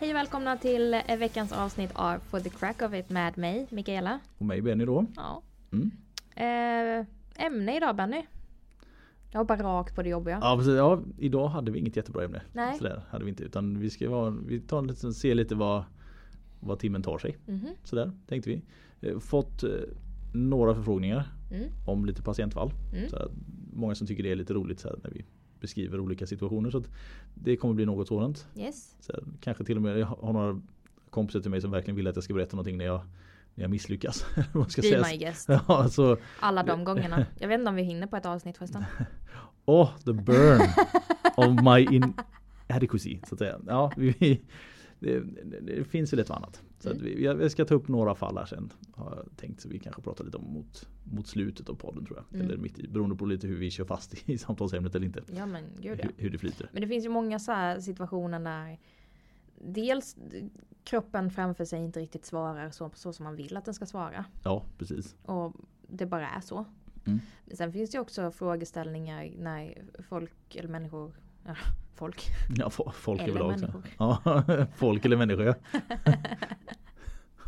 Hej och välkomna till eh, veckans avsnitt av For the Crack of It med mig, Mikaela. Och mig Benny då. Ja. Mm. Eh, ämne idag Benny? Jag hoppar rakt på det jobbiga. Ja, precis. Ja, idag hade vi inget jättebra ämne. Nej. Sådär hade vi inte. Utan vi ska vara, vi tar en liten, se lite vad, vad timmen tar sig. Mhm. Sådär tänkte vi. Eh, Fått några förfrågningar Mm. om lite patientfall. Mm. Sådär, många som tycker det är lite roligt såhär, när vi beskriver olika situationer. Så det kommer bli något sådant. Yes. Såhär, kanske till och med, jag har några kompisar till mig som verkligen vill att jag ska berätta någonting när jag, när jag misslyckas. Man ska Be säga. my guest. Ja, alltså, Alla de gångerna. Jag vet inte om vi hinner på ett avsnitt förresten. Oh, the burn of my inadequacy. Så att säga. Ja, vi, vi, det, det, det finns ju lite annat. Så Mm. vi, jag ska ta upp några fall här sen. Har jag tänkt så vi kanske pratar lite om mot, mot slutet av podden tror jag. Mm. Eller mitt i, beroende på lite hur vi kör fast i, samtalsämnet eller inte. Ja men gud ja. Hur, hur det flyter. Men det finns ju många så situationer där dels kroppen framför sig inte riktigt svarar så, så som man vill att den ska svara. Ja, precis. Och det bara är så. Mm. Sen finns det också frågeställningar när folk eller människor Folk. Ja, fo- folk Eller överlag. människor. Ja, folk eller människor.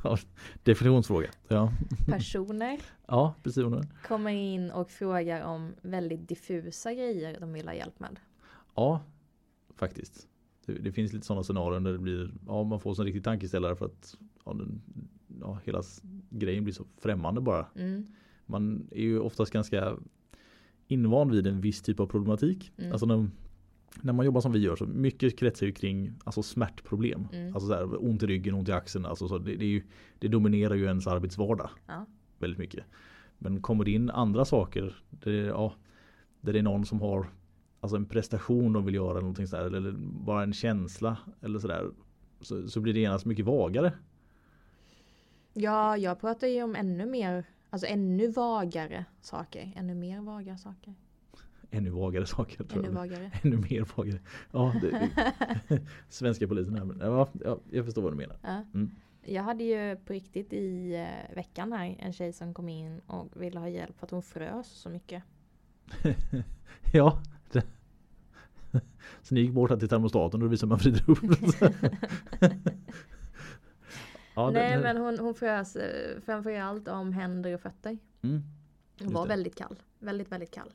ja. Definitionsfråga. Ja, Personer ja personer. kommer in och frågar om väldigt diffusa grejer de vill ha hjälp med. Ja, faktiskt. Det, det finns lite sådana scenarion där det blir, ja man får en riktig tankeställare för att ja, den, ja, hela grejen blir så främmande bara. Mm. Man är ju oftast ganska invand vid en viss typ av problematik. Mm. Alltså när, när man jobbar som vi gör så mycket kretsar ju kring alltså smärtproblem. Mm. Alltså så här, ont i ryggen, ont i axeln. Alltså så det, det, ju, det dominerar ju ens arbetsvardag Ja. väldigt mycket. Men kommer det in andra saker där, det- ja, där det är någon som har alltså en prestation de vill göra eller någonting sådär, eller bara en känsla eller sådär. Så, så blir det genast mycket vagare. ja, jag pratar ju om ännu mer, alltså ännu vagare saker. Ännu mer vaga saker. Ännu vagare saker. Tror Ännu vagare. Ännu mer vagare. Ja, det, det, svenska polisen här. Men, ja, ja, jag förstår vad du menar. Ja. Mm. Jag hade ju på riktigt i eh, veckan här en tjej som kom in och ville ha hjälp för att hon frös så mycket. Ja. Det. Så ni gick bort här till termostaten och då visade man vrider upp ja, Nej men hon, hon frös eh, framförallt om händer och fötter. Mm. Hon var det. väldigt kall. Väldigt, väldigt kall.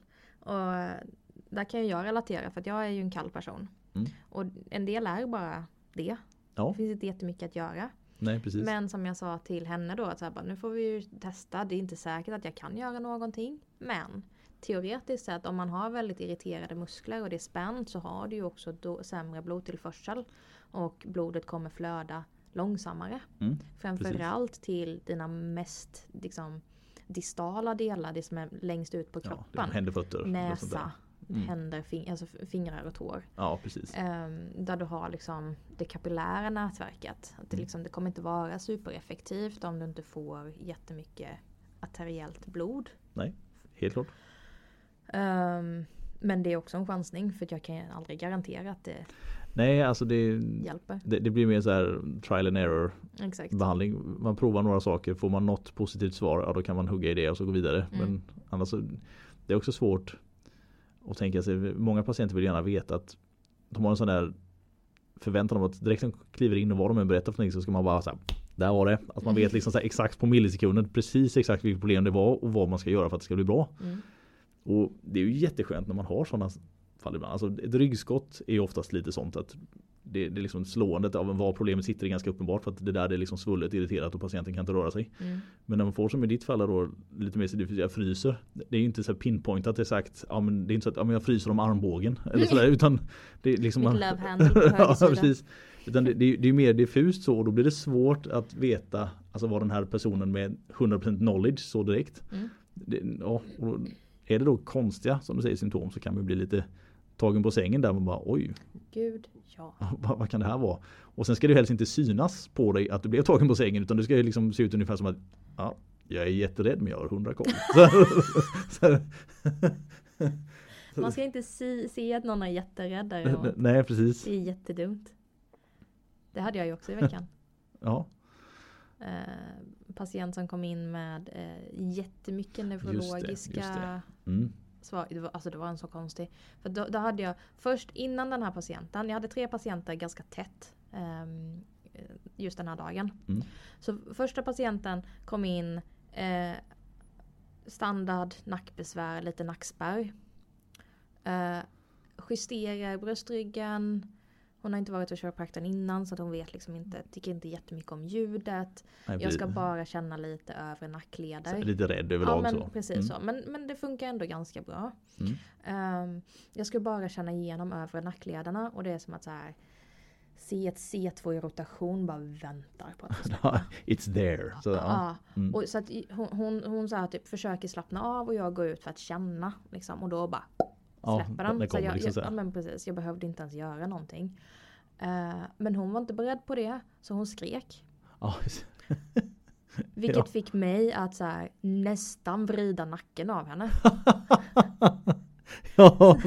Och där kan ju jag relatera för att jag är ju en kall person. Mm. Och en del är bara det. Ja, Det finns inte jättemycket att göra. nej precis. Men som jag sa till henne då att så här, bara, nu får vi ju testa. Det är inte säkert att jag kan göra någonting. Men teoretiskt sett om man har väldigt irriterade muskler och det är spänt så har du ju också då sämre blodtillförsel. Och blodet kommer flöda långsammare. Mm. Framförallt till dina mest liksom, distala delar, det som är längst ut på Ja, kroppen. liksom händer, fötter. Näsa, Mm. händer, fing- alltså fingrar och tår. Ja, precis. Ehm, där du har liksom det kapillära nätverket. Att det, Mm. liksom, det kommer inte vara supereffektivt om du inte får jättemycket arteriellt blod. Helt klart. Ehm, men det är också en chansning för jag kan aldrig garantera att det Nej, alltså det, det, det blir mer så här trial and error Exakt. behandling. Man provar några saker, får man något positivt svar, ja då kan man hugga i det och så gå vidare. Mm. Men annars så, det är också svårt att tänka sig, många patienter vill gärna veta att de har en sån där förväntan om att direkt när de kliver in och vad de än berättar för någonting så ska man bara säga där var det. Att man vet liksom så här exakt på millisekunden precis exakt vilket problem det var och vad man ska göra för att det ska bli bra. Mm. Och det är ju jätteskönt när man har sådana fall ibland. Alltså ett ryggskott är ju oftast lite sånt att det, det är liksom slåendet av var problemet sitter är ganska uppenbart för att det där det är liksom svullet, irriterat och patienten kan inte röra sig. Mm. Men när man får som i ditt fall då lite mer så diffust, jag fryser. Det är ju inte så pinpointat, sagt, ja men det är inte så att ja, men jag fryser om armbågen. Eller sådär, utan det är liksom Mitt love handle på höger ja, precis. Utan det, det, det är mer diffust så och då blir det svårt att veta alltså vad den här personen med 100% knowledge så direkt. Mm. Det, ja, och är det då konstiga som du säger symptom så kan man bli lite tagen på sängen där man bara oj Gud, ja. vad, vad kan det här vara? Och sen ska det helst inte synas på dig att du blev tagen på sängen utan det ska ju liksom se ut ungefär som att ja, jag är jätterädd men jag har hundra koll. Man ska inte se, se att någon är jätterädd och nej precis. Det är jättedumt. Det hade jag ju också i veckan. Ja, Eh, patient som kom in med eh, jättemycket just neurologiska det. mm, svar. Det var, alltså det var en så konstig. För då, då hade jag först innan den här patienten. Jag hade tre patienter ganska tätt. ehm, just den här dagen. Mm. Så första patienten kom in eh, standard nackbesvär, lite nackspärr. Eh, justerar bröstryggen. Hon har inte varit hos kiropraktorn innan så att hon vet liksom inte, tycker inte jättemycket om ljudet. Nej, Jag ska bara känna lite övre nackleder. Lite rädd Ja överlag men så. precis Mm. så. Men, men det funkar ändå ganska bra. Mm. Ehm, jag ska bara känna igenom övre nacklederna och det är som att så här se ett C2 i rotation bara väntar på att ska It's there. Så, ja. Ja. Mm. Och så att hon, hon, hon så här typ försöker slappna av och jag går ut för att känna. Liksom, och då bara Ja, släpper det den. Så jag, liksom jag, ja, men precis, jag behövde inte ens göra någonting. Eh, men hon var inte beredd på det så hon skrek. Ja, Vilket Ja. fick mig att så här, nästan vrida nacken av henne. ja,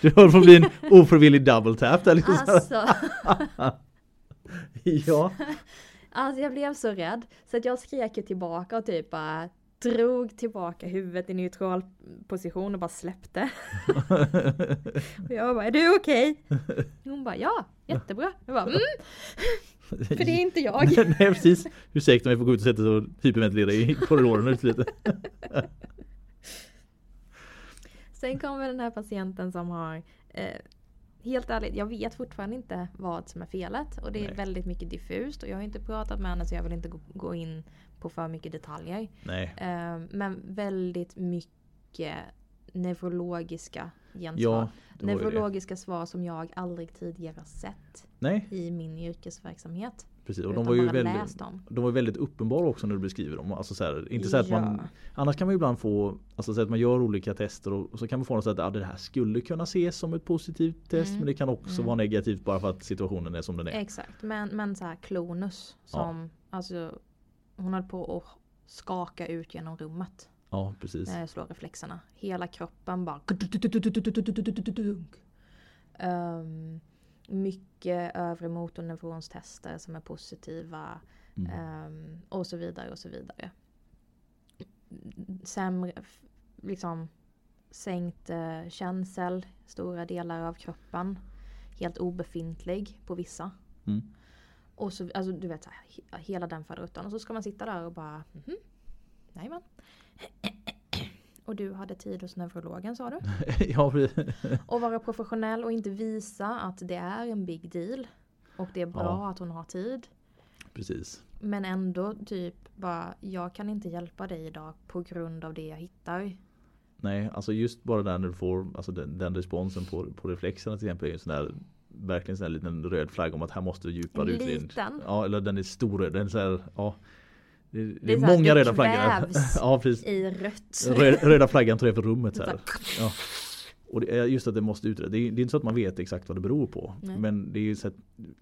du höll på att bli en ofrivillig double tap där liksom. Alltså, Ja. alltså jag blev så rädd. Så att jag skrek ju tillbaka och typ bara drog tillbaka huvudet i neutral position och bara släppte. Och jag bara, är du okej? Hon bara, ja, jättebra. Jag bara, mm, för det är inte jag. Nej precis. Ursäkta mig för att gå ut och sätta sig och hyperventilera i korridoren ute lite. Sen kommer den här patienten som har eh, Helt ärligt, jag vet fortfarande inte vad som är felet och det är Nej. väldigt mycket diffust och jag har inte pratat med henne så jag vill inte gå in på för mycket detaljer. Nej. Eh, men väldigt mycket neurologiska gensvar. Ja, ju det. neurologiska svar som jag aldrig tidigare sett Nej, i min yrkesverksamhet. precis. Och de var ju väldigt, de var väldigt uppenbara också när du beskriver dem. Alltså så här, inte så att man, Ja. annars kan man ju ibland få, alltså så att man gör olika tester och, och så kan man få något så att ja, det här skulle kunna ses som ett positivt test Mm. men det kan också Mm. vara negativt bara för att situationen är som den är. Exakt, men, men så här klonus som alltså hon höll på att skaka ut genom rummet. Ja, precis. När jag slår reflexerna. Hela kroppen bara um, Mycket övre motorneuronstester som är positiva. Mm. ehm, och så vidare och så vidare. Sämre, liksom sänkt eh, känsel, stora delar av kroppen. Helt obefintlig på vissa. Mm. Och så, alltså du vet så här, he- hela den faderuttan. Och så ska man sitta där och bara mhm, Jajamän. Och du hade tid hos neurologen sa du? ja. Och vara professionell och inte visa att det är en big deal. Och det är bra Ja. att hon har tid. precis. Men ändå typ bara, jag kan inte hjälpa dig idag på grund av det jag hittar. Nej, alltså just bara där när du får alltså den, den responsen på, på reflexerna till exempel är en sån där verkligen här liten röd flagg om att här måste djupare En utredning. Ja, eller den är stor. Den är så här, ja. Det, det, Det är många det röda flaggor. kvävs. ja, precis. I rött. Röd, röda flaggan jag för rummet så här, Ja. Och det är just att det måste utredas. Det är, det är inte så att man vet exakt vad det beror på. Nej. Men det är ju ett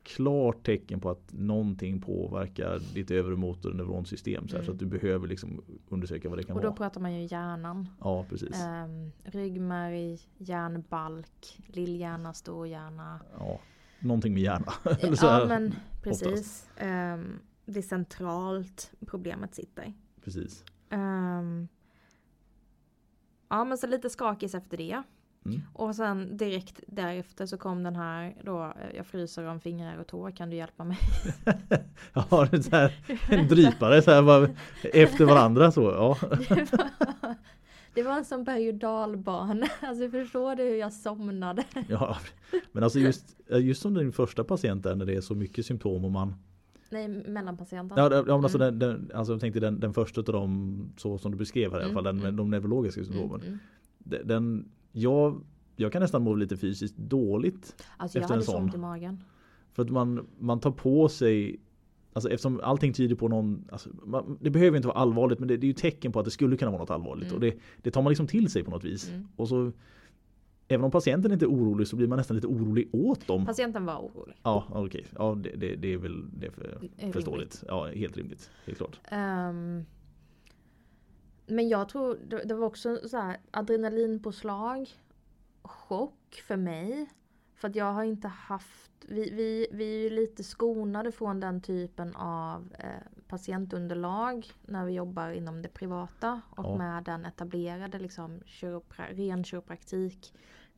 klart tecken på att någonting påverkar ditt övre motor och neuronsystem. Så, här, så Mm. att du behöver liksom undersöka vad det kan Och då vara. pratar man ju hjärnan. Ja, precis. Um, ryggmärg, hjärnbalk, lillhjärna, storhjärna. Ja, någonting med hjärna. Ja men precis. Ehm, det är centralt problemet sitter. Precis. Ehm, ja men så lite skakis efter det. Mm. Och sen direkt därefter så kom den här då, eh, jag fryser om fingrar och tår, kan du hjälpa mig? Ja, det så här, en drypare så här, bara, efter varandra så. Ja. Det var, det var en sån berg och dalbana. Alltså förstår du hur jag somnade? ja. Men alltså just, just som din första patient där när det är så mycket symptom och man Nej, mellanpatienten. Ja, ja men alltså, Mm. den, den, alltså jag tänkte den, den första av dem så som du beskrev här i alla fall, den, Mm, de neurologiska Mm, symptomen. mm. Den, den, jag, jag kan nästan må lite fysiskt dåligt. Alltså jag Efter en hade så ont i magen. För att man, man tar på sig Alltså eftersom allting tyder på någon alltså, man, Det behöver inte vara allvarligt men det, det är ju tecken på att det skulle kunna vara något allvarligt. Mm. Och det, det tar man liksom till sig på något vis. Mm. Och så Även om patienten inte är orolig så blir man nästan lite orolig åt dem. Patienten var orolig. Ja okej, ja, det, det, är väl det är för, är förståeligt. Ja helt rimligt. Helt klart. Ehm, men jag tror det, det var också så här adrenalinpåslag. Chock för mig. För att jag har inte haft, vi, vi, vi är ju lite skonade från den typen av eh, patientunderlag när vi jobbar inom det privata och Ja. med den etablerade liksom kiropra, ren kiropraktik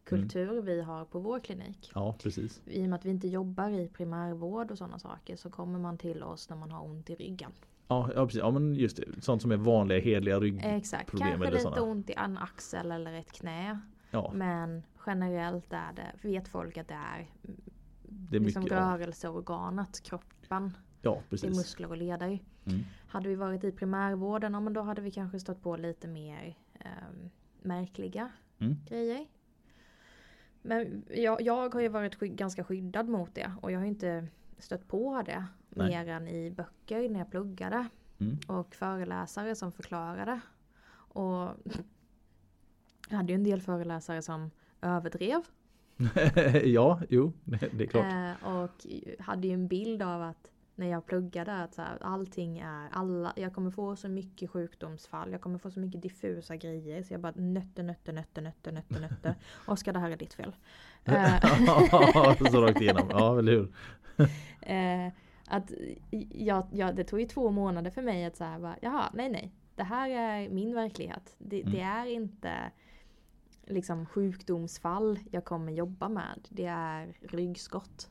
kultur vi har på vår klinik. Ja precis. I och med att vi inte jobbar i primärvård och sådana saker så kommer man till oss när man har ont i ryggen. Ja, ja precis. Ja men just det. Sånt som är vanliga hedliga rygg. Exakt, kanske eller lite såna. ont i en axel eller ett knä. Ja, Men generellt är det, vet folk att det är, det är liksom mycket. Rörelseorganet, kroppen, ja det är precis. muskler och leder. Mm. Hade vi varit i primärvården, ja, men då hade vi kanske stött på lite mer ehm, märkliga Mm. grejer. Men jag, jag har ju varit sky- ganska skyddad mot det och jag har inte stött på det Nej. mer än i böcker när jag pluggade. Mm. Och föreläsare som förklarade. Och jag hade ju en del föreläsare som överdrev. ja, jo, det, är klart. Eh, och hade ju en bild av att när jag pluggade att så här, allting är alla, jag kommer få så mycket sjukdomsfall, jag kommer få så mycket diffusa grejer så jag bara nötter, nötter, nötter, nötter, nötter, nötter. Oskar det här är ditt fel. Eh, så rakt igenom, ja eller hur. eh, att jag, jag, det tog ju två månader för mig att så här, bara, jaha, nej nej, det här är min verklighet. Det, Mm. det är inte liksom sjukdomsfall jag kommer jobba med, det är ryggskott.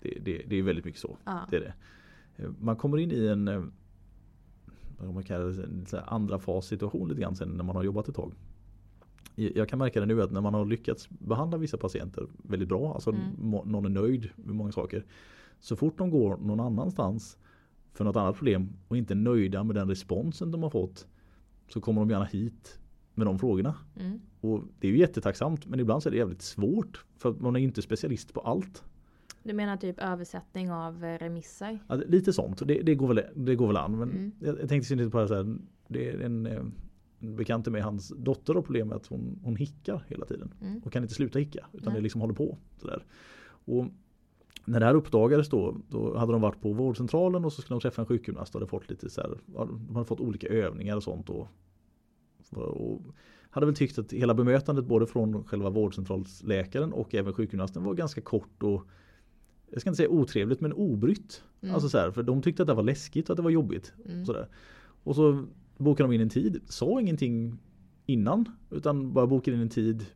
Det, det, det är väldigt mycket så. Ja. Det är det. Eh, Man kommer in i en eh, vad man kallar det, andra fas situation lite grann sen när man har jobbat ett tag. Jag kan märka det nu att när man har lyckats behandla vissa patienter väldigt bra, alltså Mm. någon är nöjd med många saker. Så fort de går någon annanstans för något annat problem och inte är nöjda med den responsen de har fått så kommer de gärna hit med de frågorna. Mm. Och det är ju jättetacksamt men ibland så är det jävligt svårt för att man är inte specialist på allt. Du menar typ översättning av eh, remisser? Ja, lite sånt, det, det, går väl, det går väl an. Men Mm. jag, jag tänkte lite på det här, det är en, eh, en bekant till mig, hans dotter har problem med att hon, hon hickar hela tiden. Mm. Och kan inte sluta hicka utan Nej. det liksom håller på. Sådär. Och när det här uppdagades då, då hade de varit på vårdcentralen och så skulle de träffa en sjukgymnast och hade fått lite så här, de hade fått olika övningar och sånt. Och, och hade väl tyckt att hela bemötandet både från själva vårdcentralsläkaren och även sjukgymnasten var ganska kort och jag ska inte säga otrevligt men obrytt. Mm. Alltså så här, för de tyckte att det var läskigt och att det var jobbigt. Mm. Sådär. Och så bokade de in en tid, sa ingenting innan utan bara bokade in en tid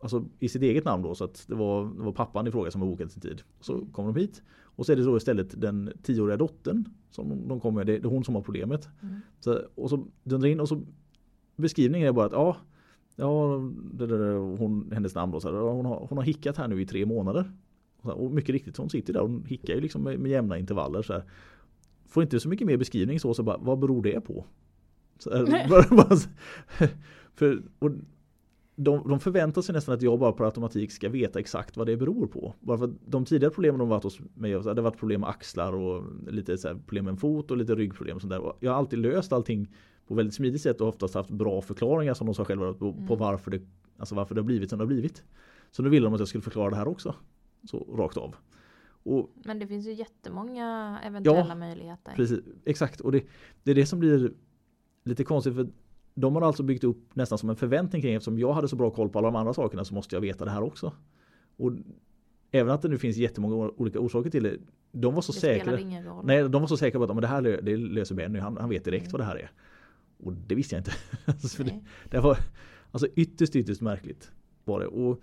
Alltså i sitt eget namn då så att det var, det var pappan i fråga som har bokat sin tid. Så kom de hit och så är det då istället den tioåriga dottern som de kommer med, det är hon som har problemet. Mm. Så, och så dundrar in och så beskrivningen är bara att ja, ja det där, hon, hennes namn då, så här, hon, har, hon har hickat här nu i tre månader. Och, här, och mycket riktigt, hon sitter där och hon hickar ju liksom med, med jämna intervaller. Så här. Får inte så mycket mer beskrivning så, så bara, vad beror det på? Så här, bara, bara, så- för, och de, de förväntar sig nästan att jag bara per automatik ska veta exakt vad det beror på. Bara för att de tidigare problemen de varit hos mig, hade det varit problem med axlar och lite så problem med en fot och lite ryggproblem och sånt där. Jag har alltid löst allting på väldigt smidigt sätt och oftast haft bra förklaringar som de sa själva på, på Mm. varför, det, alltså varför det har blivit som det har blivit. Så nu ville de att jag skulle förklara det här också. Så rakt av. Och Men det finns ju jättemånga eventuella Ja, möjligheter. Precis, exakt. Och det, det är det som blir lite konstigt. för De har alltså byggt upp nästan som en förväntning kring eftersom jag hade så bra koll på alla de andra sakerna så måste jag veta det här också. Och Även att det nu finns jättemånga olika orsaker till det. De var så det säkra. Nej, de var så säkra på att men det här det löser Benny. Han, han vet direkt Mm. vad det här är. Och det visste jag inte. Det, det var alltså ytterst, ytterst märkligt. Var det. Och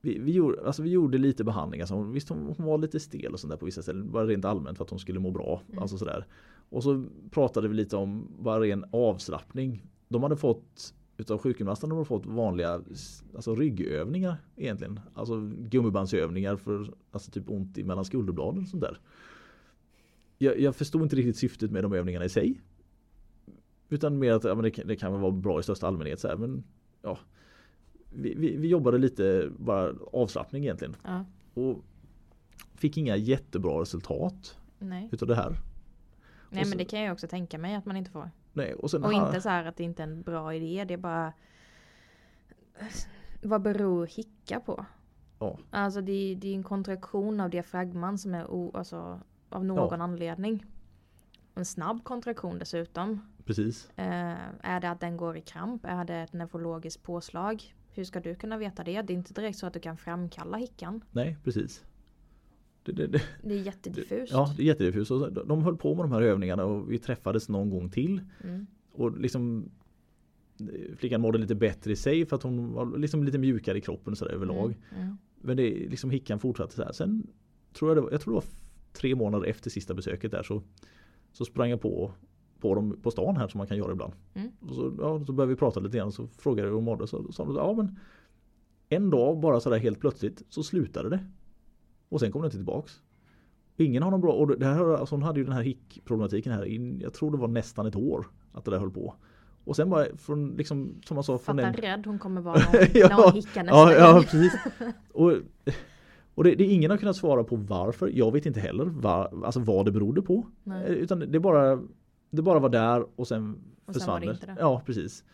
vi, vi, gjorde, alltså vi gjorde lite behandlingar. Som, visst hon, hon var lite stel och sånt där på vissa ställen. Bara rent allmänt för att hon skulle må bra. Mm. Alltså sådär. Och så pratade vi lite om bara ren avslappning. De hade fått utav sjukgymnasten de hade fått vanliga alltså ryggövningar egentligen. Alltså gummibandsövningar för alltså typ ont i mellan skulderbladen och sånt där. Jag, jag förstod inte riktigt syftet med de övningarna i sig. Utan mer att ja, men det, kan- det kan väl vara bra i största allmänhet. Så här, men, ja, vi, vi, vi jobbade lite bara avslappning egentligen. Ja, Och fick inga jättebra resultat nej. utav det här. nej så- men det kan jag också tänka mig att man inte får. Nej, och Och ha- inte så här att det inte är en bra idé. Det är bara Vad beror hicka på? Ja. Alltså det, det är en kontraktion av diafragman som är o, alltså, av någon anledning. En snabb kontraktion dessutom. Precis. Eh, är det att den går i kramp? Är det ett neurologiskt påslag? Hur ska du kunna veta det? Det är inte direkt så att du kan framkalla hickan. Nej, precis. Det, det, det, Det är jättediffust. ja, det är jättediffust. Och De höll på med de här övningarna och vi träffades någon gång till. Mm. Och liksom Flickan mådde lite bättre i sig för att hon var liksom lite mjukare i kroppen så där överlag. Mm. Mm. Men det liksom hickan fortsatte så här. Sen tror jag det var, jag tror det var tre månader efter sista besöket där så, så sprang jag på på dem på stan här som man kan göra ibland. Mm. Och så, ja, så började vi prata lite grann och så frågade jag hur hon mådde. Så sa hon ja men en dag bara sådär helt plötsligt så slutade det. Och sen kom det inte tillbaks. Ingen har någon bra, och det här, alltså hon hade ju den här hickproblematiken här in, jag tror det var nästan ett år att det där höll på. Och sen bara från liksom som man sa från Fatta en... rädd hon kommer vara när hon, Ja, när hon hickar nästa Ja, ja precis. Och, och det, det ingen har kunnat svara på varför. Jag vet inte heller var, alltså vad det berodde på. Nej. Eh, Utan det bara, det bara var där och sen Och sen försvann inte det. Ja precis.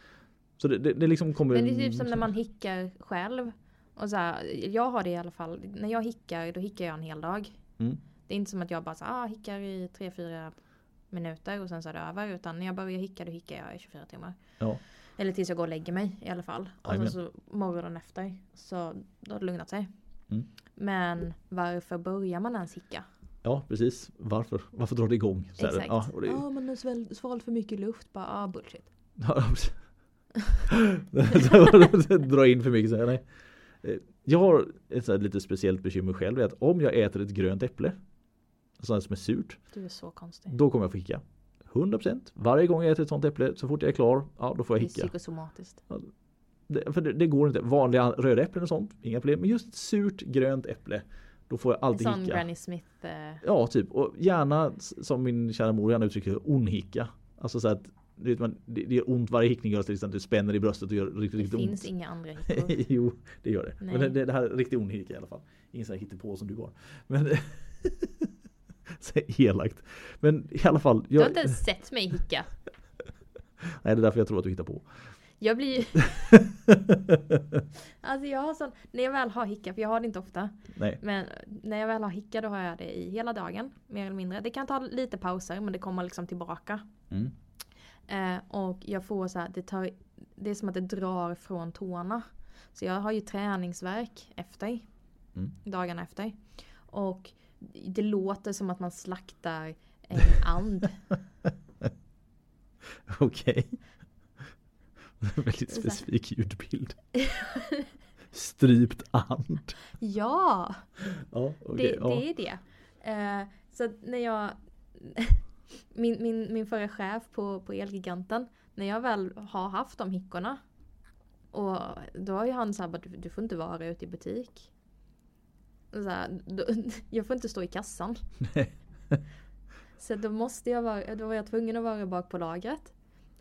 Så det, det, det liksom kommer... Men det är typ som när man hickar själv. Och så här, jag har det i alla fall. När jag hickar, då hickar jag en hel dag. Mm. Det är inte som att jag bara så, ah, hickar i 3-4 minuter och sen så är det över. Utan när jag börjar hicka, då hickar jag i 24 timmar. Ja. Eller tills jag går och lägger mig i alla fall. Och sen så morgonen efter. Så då har det lugnat sig. Mm. Men varför börjar man ens hicka? ja precis. Varför? Varför drar det igång? Så Exakt. Ja, och det, Ja, har sväl- svalt för mycket luft. Bara, ah, bullshit. Dra in för mycket. Så här, nej. Eh, Jag har ett lite speciellt bekymmer själv. Det är att om jag äter ett grönt äpple. Sånt som är surt. Du är så konstig. Då kommer jag få hicka. 100% Varje gång jag äter ett sånt äpple så fort jag är klar. Ja då får Det jag är hicka. psykosomatiskt. Det, för det, det går inte. Vanliga röda äpplen och sånt. Inga problem. Men just ett surt grönt äpple. Då får jag En alltid sån hicka. Granny Smith. Eh, Ja typ. Och gärna som min kära mor gärna uttrycker onhicka. Alltså så att det, vet man, det, det gör ont varje hickning gör exempel. Det spänner i bröstet och gör riktigt, det riktigt finns ont. inga andra hickor. jo, det gör det. Nej. Men det, det, det här är riktigt onhicka i alla fall. Ingen sån här hittepå som du har. Men så elakt. Men i alla fall. Du har Jag, inte ens sett mig hicka. nej, det är därför jag tror att du hittar på. Jag blir Alltså jag har sån, när jag väl har hicka, för jag har det inte ofta. Nej. Men när jag väl har hicka då har jag det i hela dagen. Mer eller mindre. Det kan ta lite pauser men det kommer liksom tillbaka. Mm. Eh, och jag får så här, det, tar, det är som att det drar från tårna. Så jag har ju träningsverk efter. Mm. Dagarna efter. Och det låter som att man slaktar en and. Okej. Väldigt Så här. specifik ljudbild. Strypt and. ja! Ja, okej. Det, ja. det är det. Eh, så när jag... min, min, min förra chef på, på Elgiganten, när jag väl har haft de hickorna. Och då har ju han sagt att du, du får inte vara ute i butik. Så här, då, jag får inte stå i kassan. Nej. Så då måste jag vara, då var jag tvungen att vara bak på lagret.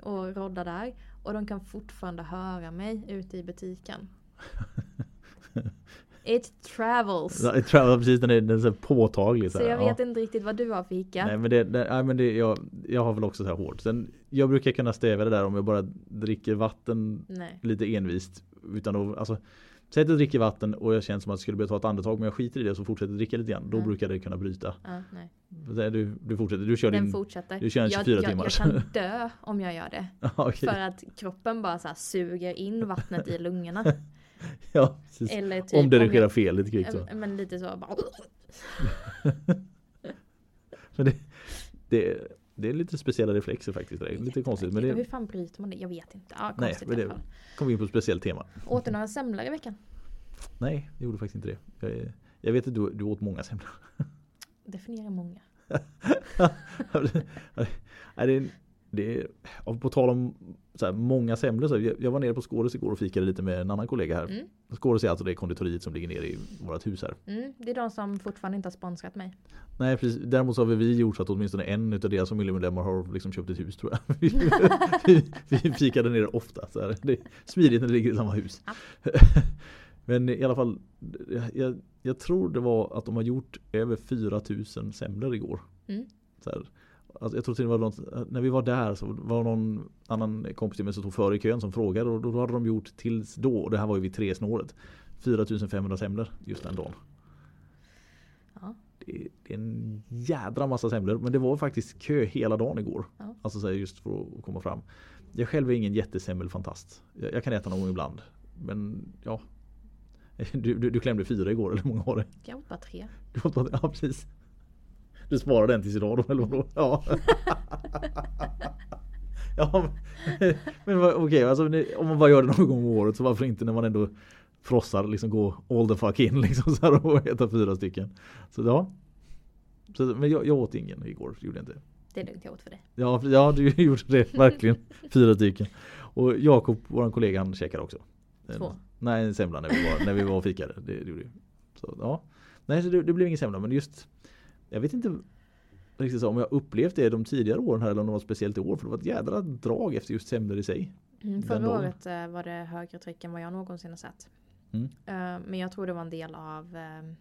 Och rodda där. Och de kan fortfarande höra mig ute i butiken. It travels. Ja, jag tror precis den är, den är så påtaglig. Så här, jag ja. vet inte riktigt vad du har för hicka. Nej men det, det, nej, men det jag, jag har väl också så här hårt. Sen, jag brukar kunna stävja det där om jag bara dricker vatten Nej. lite envist. Utan att, alltså, säg att jag dricker vatten och jag känner som att jag skulle behöva ta ett andetag men jag skiter i det och så fortsätter jag dricka lite grann. Då Mm. brukar det kunna bryta. Ja, nej. Du, du fortsätter, du kör Den din... fortsätter. du kör en jag, 24 jag, timmar. jag kan dö om jag gör det. Ja, okej. För att kroppen bara så suger in vattnet i lungorna. ja, precis. Eller typ om det jag- redigerar fel lite kvickt så. Men lite så bara. Men det, det, det är lite speciella reflexer faktiskt. Det är lite konstigt. Men Hur det fan bryter man det? Jag vet inte. Ja, Nej, men det- vi in på ett speciellt tema. Åt du några semlor i veckan? Nej, jag gjorde faktiskt inte det. Jag, jag vet att du, du åt många semlor. Definiera många. det är, på tal om så här, många semlor. Så jag, jag var nere på Skåres igår och fikade lite med en annan kollega här. Mm. Skåres är alltså det konditoriet som ligger nere i vårt hus här. Mm, det är de som fortfarande inte har sponsrat mig. Nej precis, däremot så har vi gjort så att åtminstone en utav deras familjemedlemmar har liksom köpt ett hus tror jag. Vi, vi, vi fikade nere ofta. Så här. Det är smidigt när det ligger i samma hus. Ja. Men i alla fall, jag, jag tror det var att de har gjort över 4000 semlor igår. Mm. Så här. Alltså jag tror till och med något, när vi var där så var någon annan kompis till mig som stod före i kön som frågade och då hade de gjort tills då, och det här var ju vid tre snåret 4500 semlor just den dagen. Ja. Det är, det är en jädra massa semlor men det var faktiskt kö hela dagen igår. Ja. Alltså så just för att komma fram. Jag själv är ingen jättesemmelfantast. Jag, jag kan äta någon ibland. Men ja. Du, du, du klämde fyra igår eller hur många var det? Jag åt bara tre. Du åt bara- Ja precis. Du sparade den tills idag då eller vadå? Ja. Ja, men, okej, alltså, ni- om man bara gör det någon gång om året så varför inte när man ändå frossar liksom gå all the fuck in liksom så här och äta fyra stycken. Så ja. Så, men jag, jag åt ingen igår, gjorde jag inte. Det är lugnt, jag åt för dig. Ja, ja du gjorde det verkligen. Fyra stycken. Och Jakob, våran kollega, han käkade också. En- Två. Nej, en semla när vi var, när vi var och fikade. Det, det gjorde vi. Så, ja. Nej, så det, det blev ingen semla, men just Jag vet inte riktigt om jag upplevt det de tidigare åren här eller om det var speciellt i år. För det var ett jädra drag efter just semlor i sig. Mm, förra året eh, var det högre tryck än vad jag någonsin har sett. Mm. Eh, men jag tror det var en del av eh,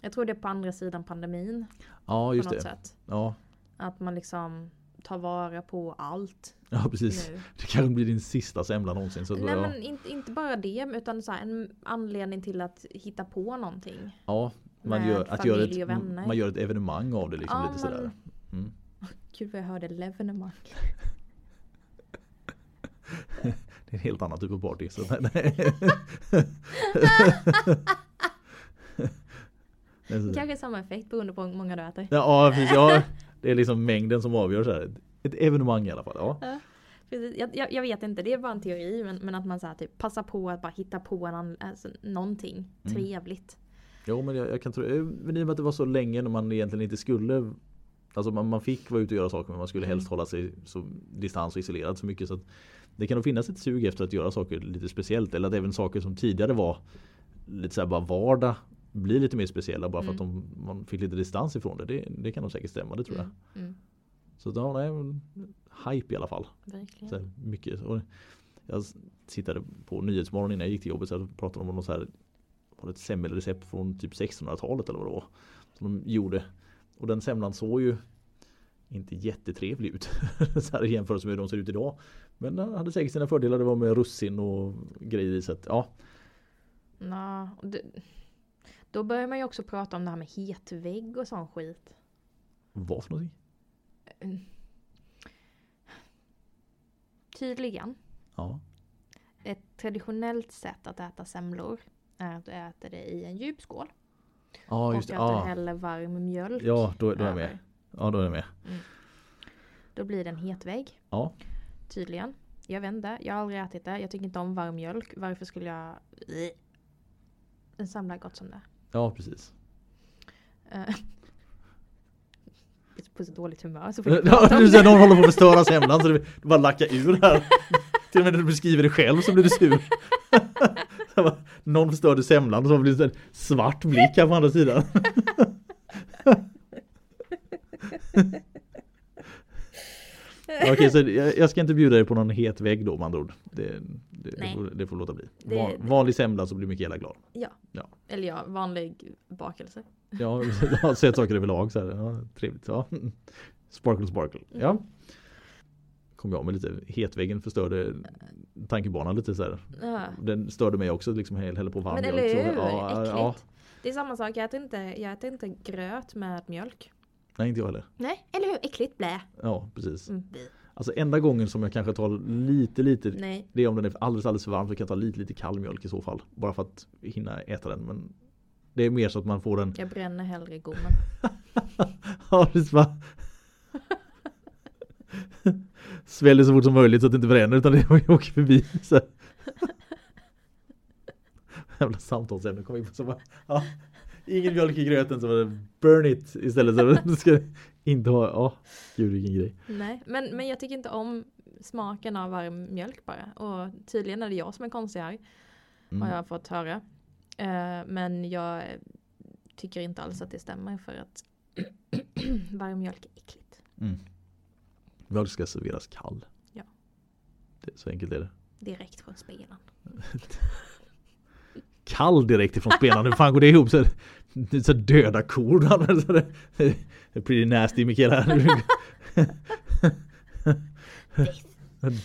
Jag tror det är på andra sidan pandemin Ja, på just något det. sätt. Ja, Att man liksom tar vara på allt ja, precis. nu. Det kanske blir din sista semla någonsin. Så Nej men inte, inte bara det utan så en anledning till att hitta på någonting. ja, man gör, att göra ett, man gör ett evenemang av det liksom Ja, lite men- sådär. Mm. Gud vad jag hörde levenemang. Det är en helt annan typ av party. Så nej. Kanske samma effekt beroende på hur många du äter. Ja, precis, ja, det är liksom mängden som avgör så här. Ett evenemang i alla fall. Ja. Precis, Jag, jag, jag vet inte, det är bara en teori men, men att man så här, typ, passar på att bara hitta på en, alltså, någonting Mm. trevligt. Jo men jag, jag kan tro, eh, men i och med att det var så länge när man egentligen inte skulle Alltså man, man fick vara ute och göra saker men man skulle helst Mm. hålla sig så distans och isolerad så mycket så att Det kan nog finnas ett sug efter att göra saker lite speciellt eller att även saker som tidigare var Lite såhär bara vardag Blir lite mer speciella bara för att de, man fick lite distans ifrån det. det Det kan nog säkert stämma, det tror jag. Mm, mm, Så ja, nej, men, hype i alla fall. verkligen. Så här, mycket. Och jag tittade på Nyhetsmorgon innan jag gick till jobbet så pratade om något så här var det ett semmelrecept från typ 1600-talet eller vad det var. Som de gjorde. Och den semlan såg ju inte jättetrevlig ut. så här i jämförelse med hur de ser ut idag. Men den hade säkert sina fördelar. Det var med russin och grejer i. Så att, ja. Nå, det, då börjar man ju också prata om det här med hetvägg och sån skit. Vad för någonting? Tydligen, Ja. ett traditionellt sätt att äta semlor är att du äter det i en djup skål. Ja just och det. att du Ja, häller varm mjölk ja då, då är jag med. Ja då är jag med. Då blir det en hetvägg. Ja. Tydligen. Jag vet inte, jag har aldrig ätit det. Jag tycker inte om varm mjölk. Varför skulle jag... En semla är gott som det. Ja precis. Eh, På så dåligt humör så får du Ja, prata om du det. någon håller på att förstöra semlan så det bara lackar ur här. Till och med när du beskriver det själv så blir du sur. Någon förstörde semlan och så blir det en svart blick här på andra sidan. Okej så jag, ska inte bjuda dig på någon het vägg då med andra ord. Det, det, det, får, det får låta bli. Van, vanlig semla så blir Mikaela glad. Ja. Ja. Eller ja, vanlig bakelse. Ja, jag har sett saker överlag så här. Ja, trevligt. Ja. Sparkle sparkle. Ja. Kom jag med lite hetväggen förstörde tankebanan lite så här. Ja. Den störde mig också liksom häll- häller på varm Men mjölk. eller hur? Ja, ja. Det är samma sak, jag äter, inte, jag äter inte gröt med mjölk. Nej inte jag heller. Nej, eller hur? Äckligt, blä. Ja precis. Mm. Alltså enda gången som jag kanske tar lite lite Nej. Det är om den är alldeles alldeles för varm så kan jag ta lite lite kall mjölk i så fall. Bara för att hinna äta den. Men det är mer så att man får den Jag bränner hellre gommen. Ja va. Sväljer så fort som möjligt så att det inte bränner utan det åker förbi. Så. Jävla samtalsämne kom in på så bara, ja, Ingen mjölk i gröten så var det burn it istället. Så ska inte ha, ja gud vilken grej. Nej, men, men jag tycker inte om smaken av varm mjölk bara. Och tydligen är det jag som är konstig här. Mm. Har jag fått höra. Eh, men jag tycker inte alls att det stämmer för att varm mjölk är äckligt. Mm. Mjölk ska serveras kall. Ja. Det, så enkelt är det. Direkt från spelaren. Kall direkt ifrån spelaren, hur fan går det ihop? Så, så döda kor. Så det, det är pretty nasty Mikaela.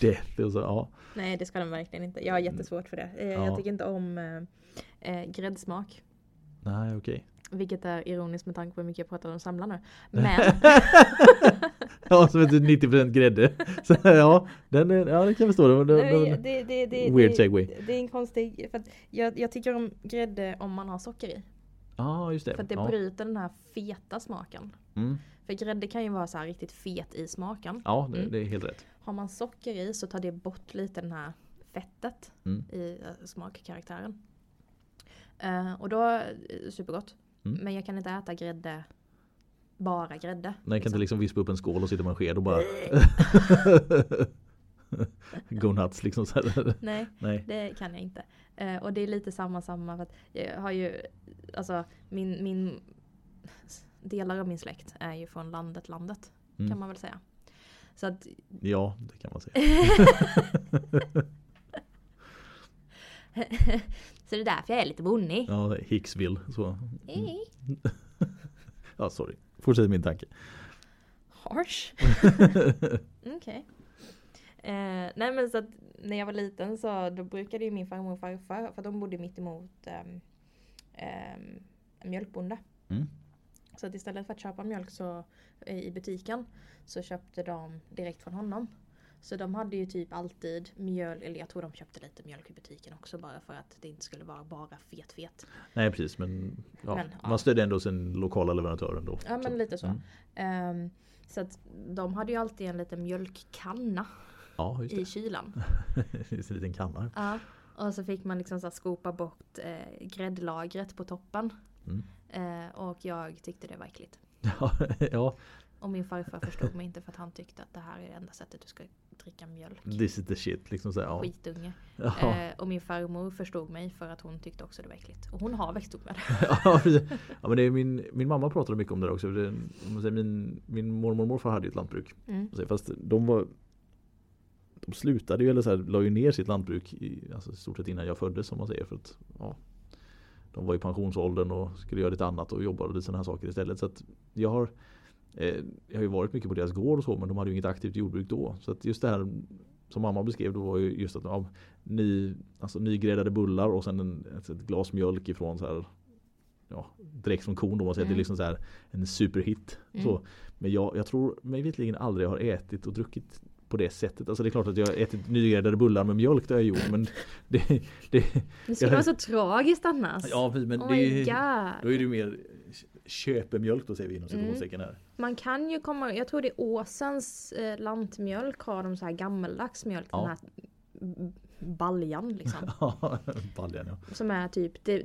Death och så, ja. Nej det ska de verkligen inte. Jag har jättesvårt för det. Eh, Ja. Jag tycker inte om eh, eh, gräddsmak. Nej okej. Vilket är ironiskt med tanke på hur mycket jag pratar om samla nu. Men Ja som heter 90% grädde. Så, ja, den är, ja det kan jag förstå. Det, det, det, det, det, det, Weird det, segway. Det är en konstig, för att jag, jag tycker om grädde om man har socker i. Ja just det. För att det ja. bryter den här feta smaken. Mm. För grädde kan ju vara så här riktigt fet i smaken. ja det, Mm. det är helt rätt. Har man socker i så tar det bort lite den här fettet Mm. i eh, smakkaraktären. Eh, och då, eh, supergott. Mm. Men jag kan inte äta grädde, bara grädde. Nej, kan inte liksom vispa upp en skål och sitta med en sked och bara Go nuts liksom. Nej, Nej. det kan jag inte. Eh, och det är lite samma samma för att jag har ju, alltså min, min delar av min släkt är ju från landet landet kan Mm. man väl säga. Så att Ja, det kan man säga. så det är därför jag är lite bonnig. Ja, Hicksville. Så. Eh, Ja, sorry. Fortsätt min tanke. Harsh. Okej. Eh, nej men så att när jag var liten så då brukade ju min farmor och farfar, för de bodde mitt emot um, en mjölkbonde. Mm. Så att istället för att köpa mjölk så, i butiken så köpte de direkt från honom. Så de hade ju typ alltid mjöl, eller jag tror de köpte lite mjölk i butiken också bara för att det inte skulle vara bara fet fet. Nej, precis. Men, ja, Men, man stödde ändå sin lokala leverantör ändå. Ja men lite så. Mm. Ehm, så att de hade ju alltid en liten mjölkkanna Ja, i kylan. Just en liten kanna. Ja. Och så fick man liksom så skopa bort eh, gräddlagret på toppen. Mm. Eh, och jag tyckte det var äckligt. Ja, Och min farfar förstod mig inte för att han tyckte att det här är det enda sättet du ska dricka mjölk. this is the shit. Liksom så ja. Skitunge. Ja. Eh, och min farmor förstod mig för att hon tyckte också det var äckligt. Och hon har växt upp med det. ja, men det är min, min mamma pratade mycket om det också. Det, säger, min, min mormor och morfar hade ett lantbruk. Mm. Fast de var De slutade ju eller så här, la ju ner sitt lantbruk i, alltså, stort sett innan jag föddes som man säger. För att, ja, de var i pensionsåldern och skulle göra lite annat och jobbade lite sådana här saker istället. Så jag har Jag har ju varit mycket på deras gård och så men de hade ju inget aktivt jordbruk då. Så att just det här som mamma beskrev då var ju just att ja, ny, alltså, nygräddade bullar och sen en, ett, ett glas mjölk ifrån så här Ja, direkt från kon då man säger att det är Mm. liksom så här en superhit. Mm. Så. Men jag, jag tror mig vetligen aldrig har ätit och druckit på det sättet. Alltså det är klart att jag har ätit nygräddade bullar med mjölk det har jag gjort men det, det, Det skulle Jag- vara så tragiskt annars. Ja men oh det, då är det ju mer köpemjölk då säger vi inom Mm. citationstecken här. Man kan ju komma, jag tror det är Åsens eh, lantmjölk har de så här gammeldags mjölk. Ja. Den här baljan liksom. Ja, baljan ja. Som är typ, det,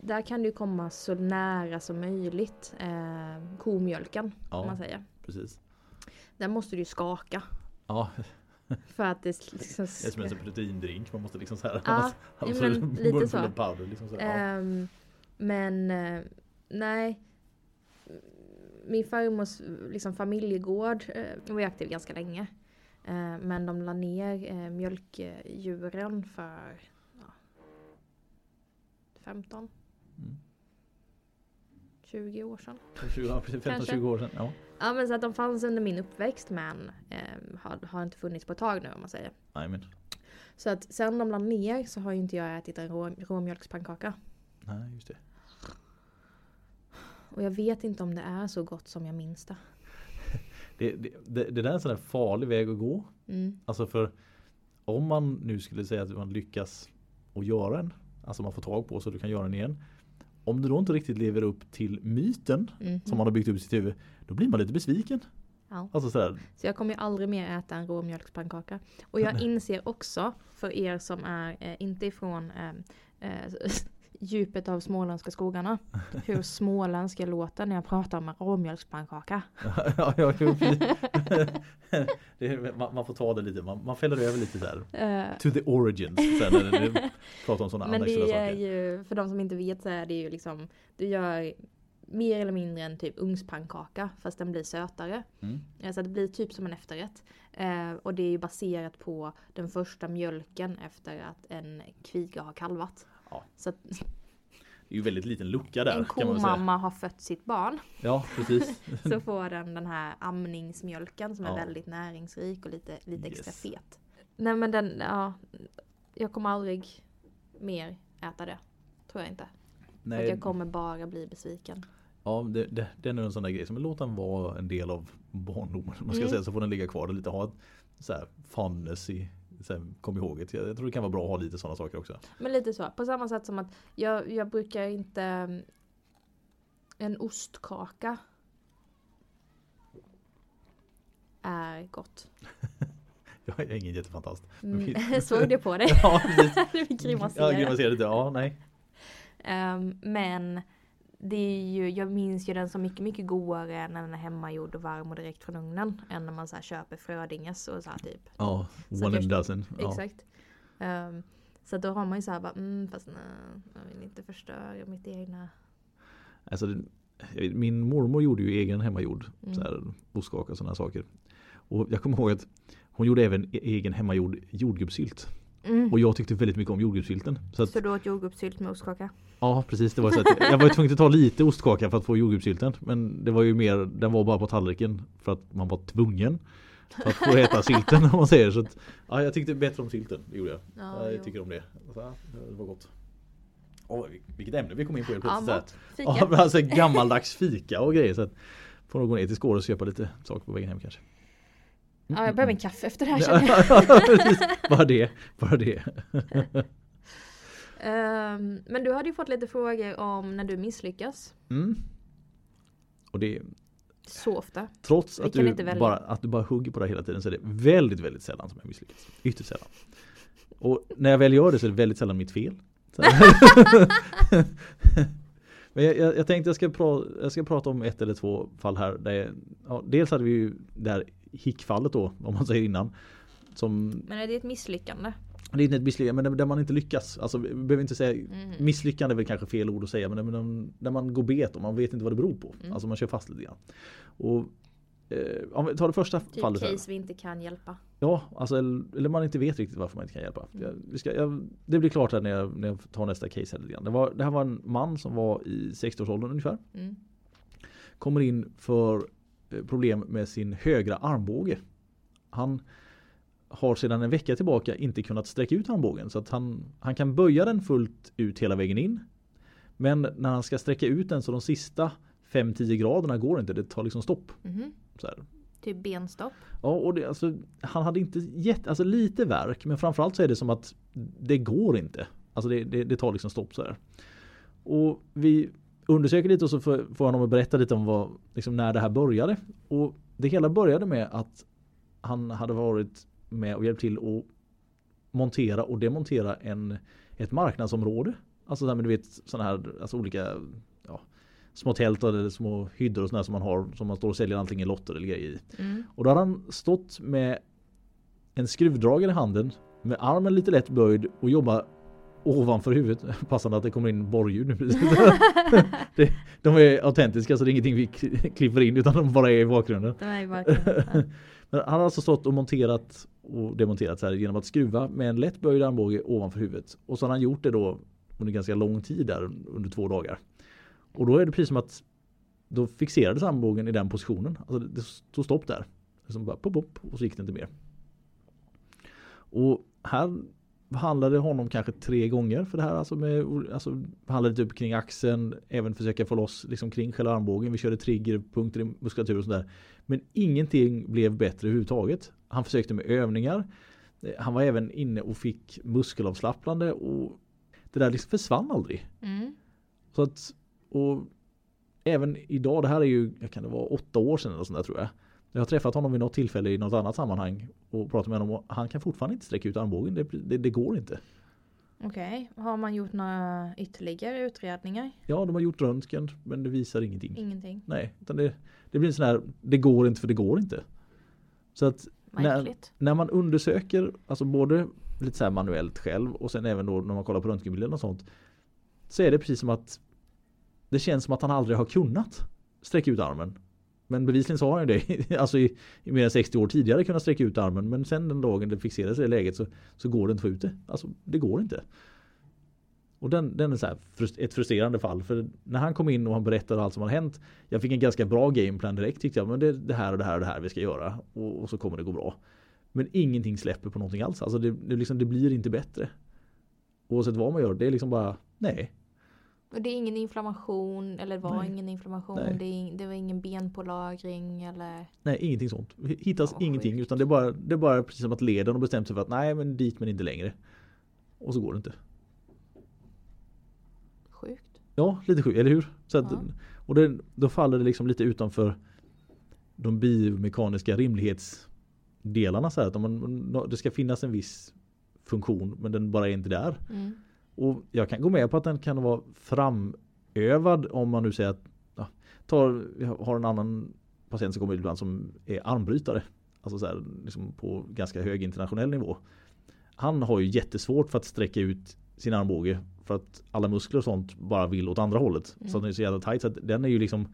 där kan du komma så nära som möjligt eh, komjölken. Ja. Om man säger. Precis. Där måste du ju skaka. Ja, För att det liksom det är som en proteindrink. Man måste liksom så här. Ja, man, ja, men lite så. powder, liksom så här. Ja. Ehm, men eh, nej. Min farmors liksom, familjegård uh, var ju aktiv ganska länge. Eh, men de la ner uh, mjölkdjuren för ja, 15 Mm. 20 år sedan. 15-20 år sedan. Ja. Ja men så att de fanns under min uppväxt men eh, har, har inte funnits på ett tag nu om man säger. Nej men. Så att sen de la ner så har ju inte jag ätit en rå, råmjölkspannkaka. Nej just det. Och jag vet inte om det är så gott som jag minns det. Det, det, det, det där är en sån där farlig väg att gå. Mm. Alltså för om man nu skulle säga att man lyckas att göra en. Alltså man får tag på så du kan göra den igen. Om du då inte riktigt lever upp till myten Mhm. som man har byggt upp i sitt huvud. Då blir man lite besviken. Ja. Alltså sådär. Så jag kommer ju aldrig mer äta en råmjölkspannkaka. Och jag inser också, för er som är eh, inte ifrån eh, eh, djupet av småländska skogarna, hur småländsk jag låter när jag pratar om en råmjölkspannkaka. ja, ja, är, man, man får ta det lite. Man, man fäller över lite där. Eh, To the origins. Sen när det pratar om sådana men det är saker. ju, för de som inte vet så är det ju liksom, du gör mer eller mindre en typ ugnspannkaka fast den blir sötare. Mm. Eh, Så det blir typ som en efterrätt. Eh, och det är ju baserat på den första mjölken efter att en kviga har kalvat. Ja. Så att Det är ju väldigt liten lucka där en komamma har fött sitt barn. Ja precis. Så får den den här amningsmjölken som är Ja. väldigt näringsrik och lite, lite extra Yes. fet. Nej men den, ja. Jag kommer aldrig mer äta det. Tror jag inte. För att Nej, jag kommer bara bli besviken. ja, det, det, det är en sån där grej. Som låt den vara en del av barndomen. Man ska Mm. säga så får den ligga kvar och lite ha ett så här fondness i så här, kom ihåg det. Jag, tror det kan vara bra att ha lite sådana saker också. Men lite så. På samma sätt som att jag, jag brukar inte En ostkaka. Är gott. Jag är ingen jättefantast. Mm, såg det på dig? Ja, precis. du grimaserade. Ja, grimaserade. Ja, nej. Ehm, men det är ju, jag minns ju den som mycket, mycket godare när den är hemmagjord och varm och direkt från ugnen. Än när man så köper Frödinges och så här typ. Ja, Så one and dozen. Exakt. Ehm, så då har man ju så här bara, mm, fast nej, jag vill inte förstöra mitt egna. Alltså, min mormor gjorde ju egen hemmagjord Mm. så här, ostkaka och sådana saker. Och jag kommer ihåg att hon gjorde även e- egen hemmagjord jordgubbssylt. Mm. Och jag tyckte väldigt mycket om jordgubbssylten. Så att, Så du åt jordgubbssylt med ostkaka? Ja precis, det var så att jag var tvungen att ta lite ostkaka för att få jordgubbssylten. Men det var ju mer, den var bara på tallriken för att man var tvungen. För att få äta sylten om man säger så. Att, ja, jag tyckte bättre om sylten, det gjorde jag. Ja, jag tycker om det. Ja, det var gott. Åh, vilket ämne vi kom in på helt Ja, plötsligt. mat. Fika. Ja, alltså gammaldags fika och grejer. Så att får nog gå ner till Skåre och köpa lite saker på vägen hem kanske. Ja, jag behöver en kaffe efter det här Ja, känner jag. bara det, bara det. Ehm, men du hade ju fått lite frågor om när du misslyckas. Mm. Och det Så ofta. trots att kan du, bara, att du bara hugger på det hela tiden så är det väldigt, väldigt sällan som jag misslyckas. Ytterst sällan. Och när jag väl gör det så är det väldigt sällan mitt fel. Men jag, jag, jag tänkte jag ska, pra, jag ska prata om ett eller två fall här. Där jag, ja, dels hade vi ju det här hickfallet då, om man säger innan. Som, Men är det ett misslyckande? Det är inte ett misslyckande, men där man inte lyckas. Alltså vi behöver inte säga Mhm. Misslyckande är väl kanske fel ord att säga men när- när man går bet och man vet inte vad det beror på. Mm. Alltså man kör fast lite grann. Och, eh, om vi tar det första Typ fallet. Här. case vi inte kan hjälpa. Ja, alltså, eller, eller man inte vet riktigt varför man inte kan hjälpa. Mm. Jag, vi ska, jag, det blir klart här när jag, när jag tar nästa case här lite grann. Det, var, det här var en man som var i 60-årsåldern ungefär. Mm. Kommer in för eh, problem med sin högra armbåge. Han har sedan en vecka tillbaka inte kunnat sträcka ut armbågen så att han, han kan böja den fullt ut hela vägen in. Men när han ska sträcka ut den så de sista 5-10 graderna går inte, det tar liksom stopp. Här. Typ benstopp. Ja, och det, alltså, han hade inte gett, alltså lite verk men framförallt så är det som att det går inte. Alltså det, det, det tar liksom stopp så här. Och vi undersöker lite och så får, får honom att berätta lite om vad, liksom när det här började. Och det hela började med att han hade varit med och hjälpt till att montera och demontera en, ett marknadsområde. Alltså där med du vet sådana här alltså olika ja, små tält eller små hyddor och sådana som man har som man står och säljer antingen lotter eller grejer i. Mm. Och då hade han stått med en skruvdragare i handen med armen lite lätt böjd och jobba ovanför huvudet. Passande att det kommer in borrljud nu precis. det, de är autentiska så det är ingenting vi klipper in utan de bara är i bakgrunden. Det är verkligen... ja. Men han har alltså stått och monterat och demonterat så här genom att skruva med en lätt böjd armbåge ovanför huvudet. Och så har han gjort det då under ganska lång tid där under två dagar. Och då är det precis som att då fixerades armbågen i den positionen. Alltså det stod stopp där. Liksom bara pop, pop, och så gick det inte mer. Och här behandlade honom kanske tre gånger för det här. Alltså, med, alltså behandlade typ kring axeln, även försöka få loss liksom kring själva armbågen. Vi körde triggerpunkter i muskulatur och sådär. Men ingenting blev bättre överhuvudtaget. Han försökte med övningar. Eh, Han var även inne och fick muskelavslappnande och det där liksom försvann aldrig. Mm. Så att, och även idag, det här är ju, kan det vara åtta år sedan eller sånt där tror jag. Jag har träffat honom vid något tillfälle i något annat sammanhang och pratat med honom och han kan fortfarande inte sträcka ut armbågen. Det, det, det går inte. Okej, har man gjort några ytterligare utredningar? Ja, de har gjort röntgen men det visar ingenting. Ingenting. Nej, utan det, det blir en sån här, det går inte för det går inte. Så att när, när man undersöker, alltså både lite så manuellt själv och sen även då när man kollar på röntgenbilden och sånt. Så är det precis som att det känns som att han aldrig har kunnat sträcka ut armen. Men bevisligen så har han ju det, alltså i, i mer än 60 år tidigare kunnat sträcka ut armen. Men sen den dagen det fixerades i det läget så, så går det inte att få ut det. Alltså det går inte. Och den, den är så här frust- ett frustrerande fall. För när han kom in och han berättade allt som har hänt. Jag fick en ganska bra gameplan direkt tyckte jag. Men det är det här och det här och det här vi ska göra. Och, och så kommer det gå bra. Men ingenting släpper på någonting alls. Alltså det, det, liksom, det blir inte bättre. Oavsett vad man gör. Det är liksom bara nej. Och det är ingen inflammation eller var Nej. ingen inflammation. Det, är, det var ingen benpålagring eller... Nej, ingenting sånt. Hittas Ja, ingenting. sjukt. Utan det är, bara, det är bara precis som att leden har bestämt sig för att nej men dit men inte längre. Och så går det inte. Sjukt. Ja, lite sjukt, eller hur? Så att, Ja. Och det, då faller det liksom lite utanför de biomekaniska rimlighetsdelarna. Så här, att om man, det ska finnas en viss funktion men den bara är inte där. Mm. Och jag kan gå med på att den kan vara framövad om man nu säger att ja, tar, vi har en annan patient som kommer ibland som är armbrytare. Alltså så här, liksom på ganska hög internationell nivå. Han har ju jättesvårt för att sträcka ut sin armbåge för att alla muskler och sånt bara vill åt andra hållet. Mm. Så den är så jävla tight så den är ju liksom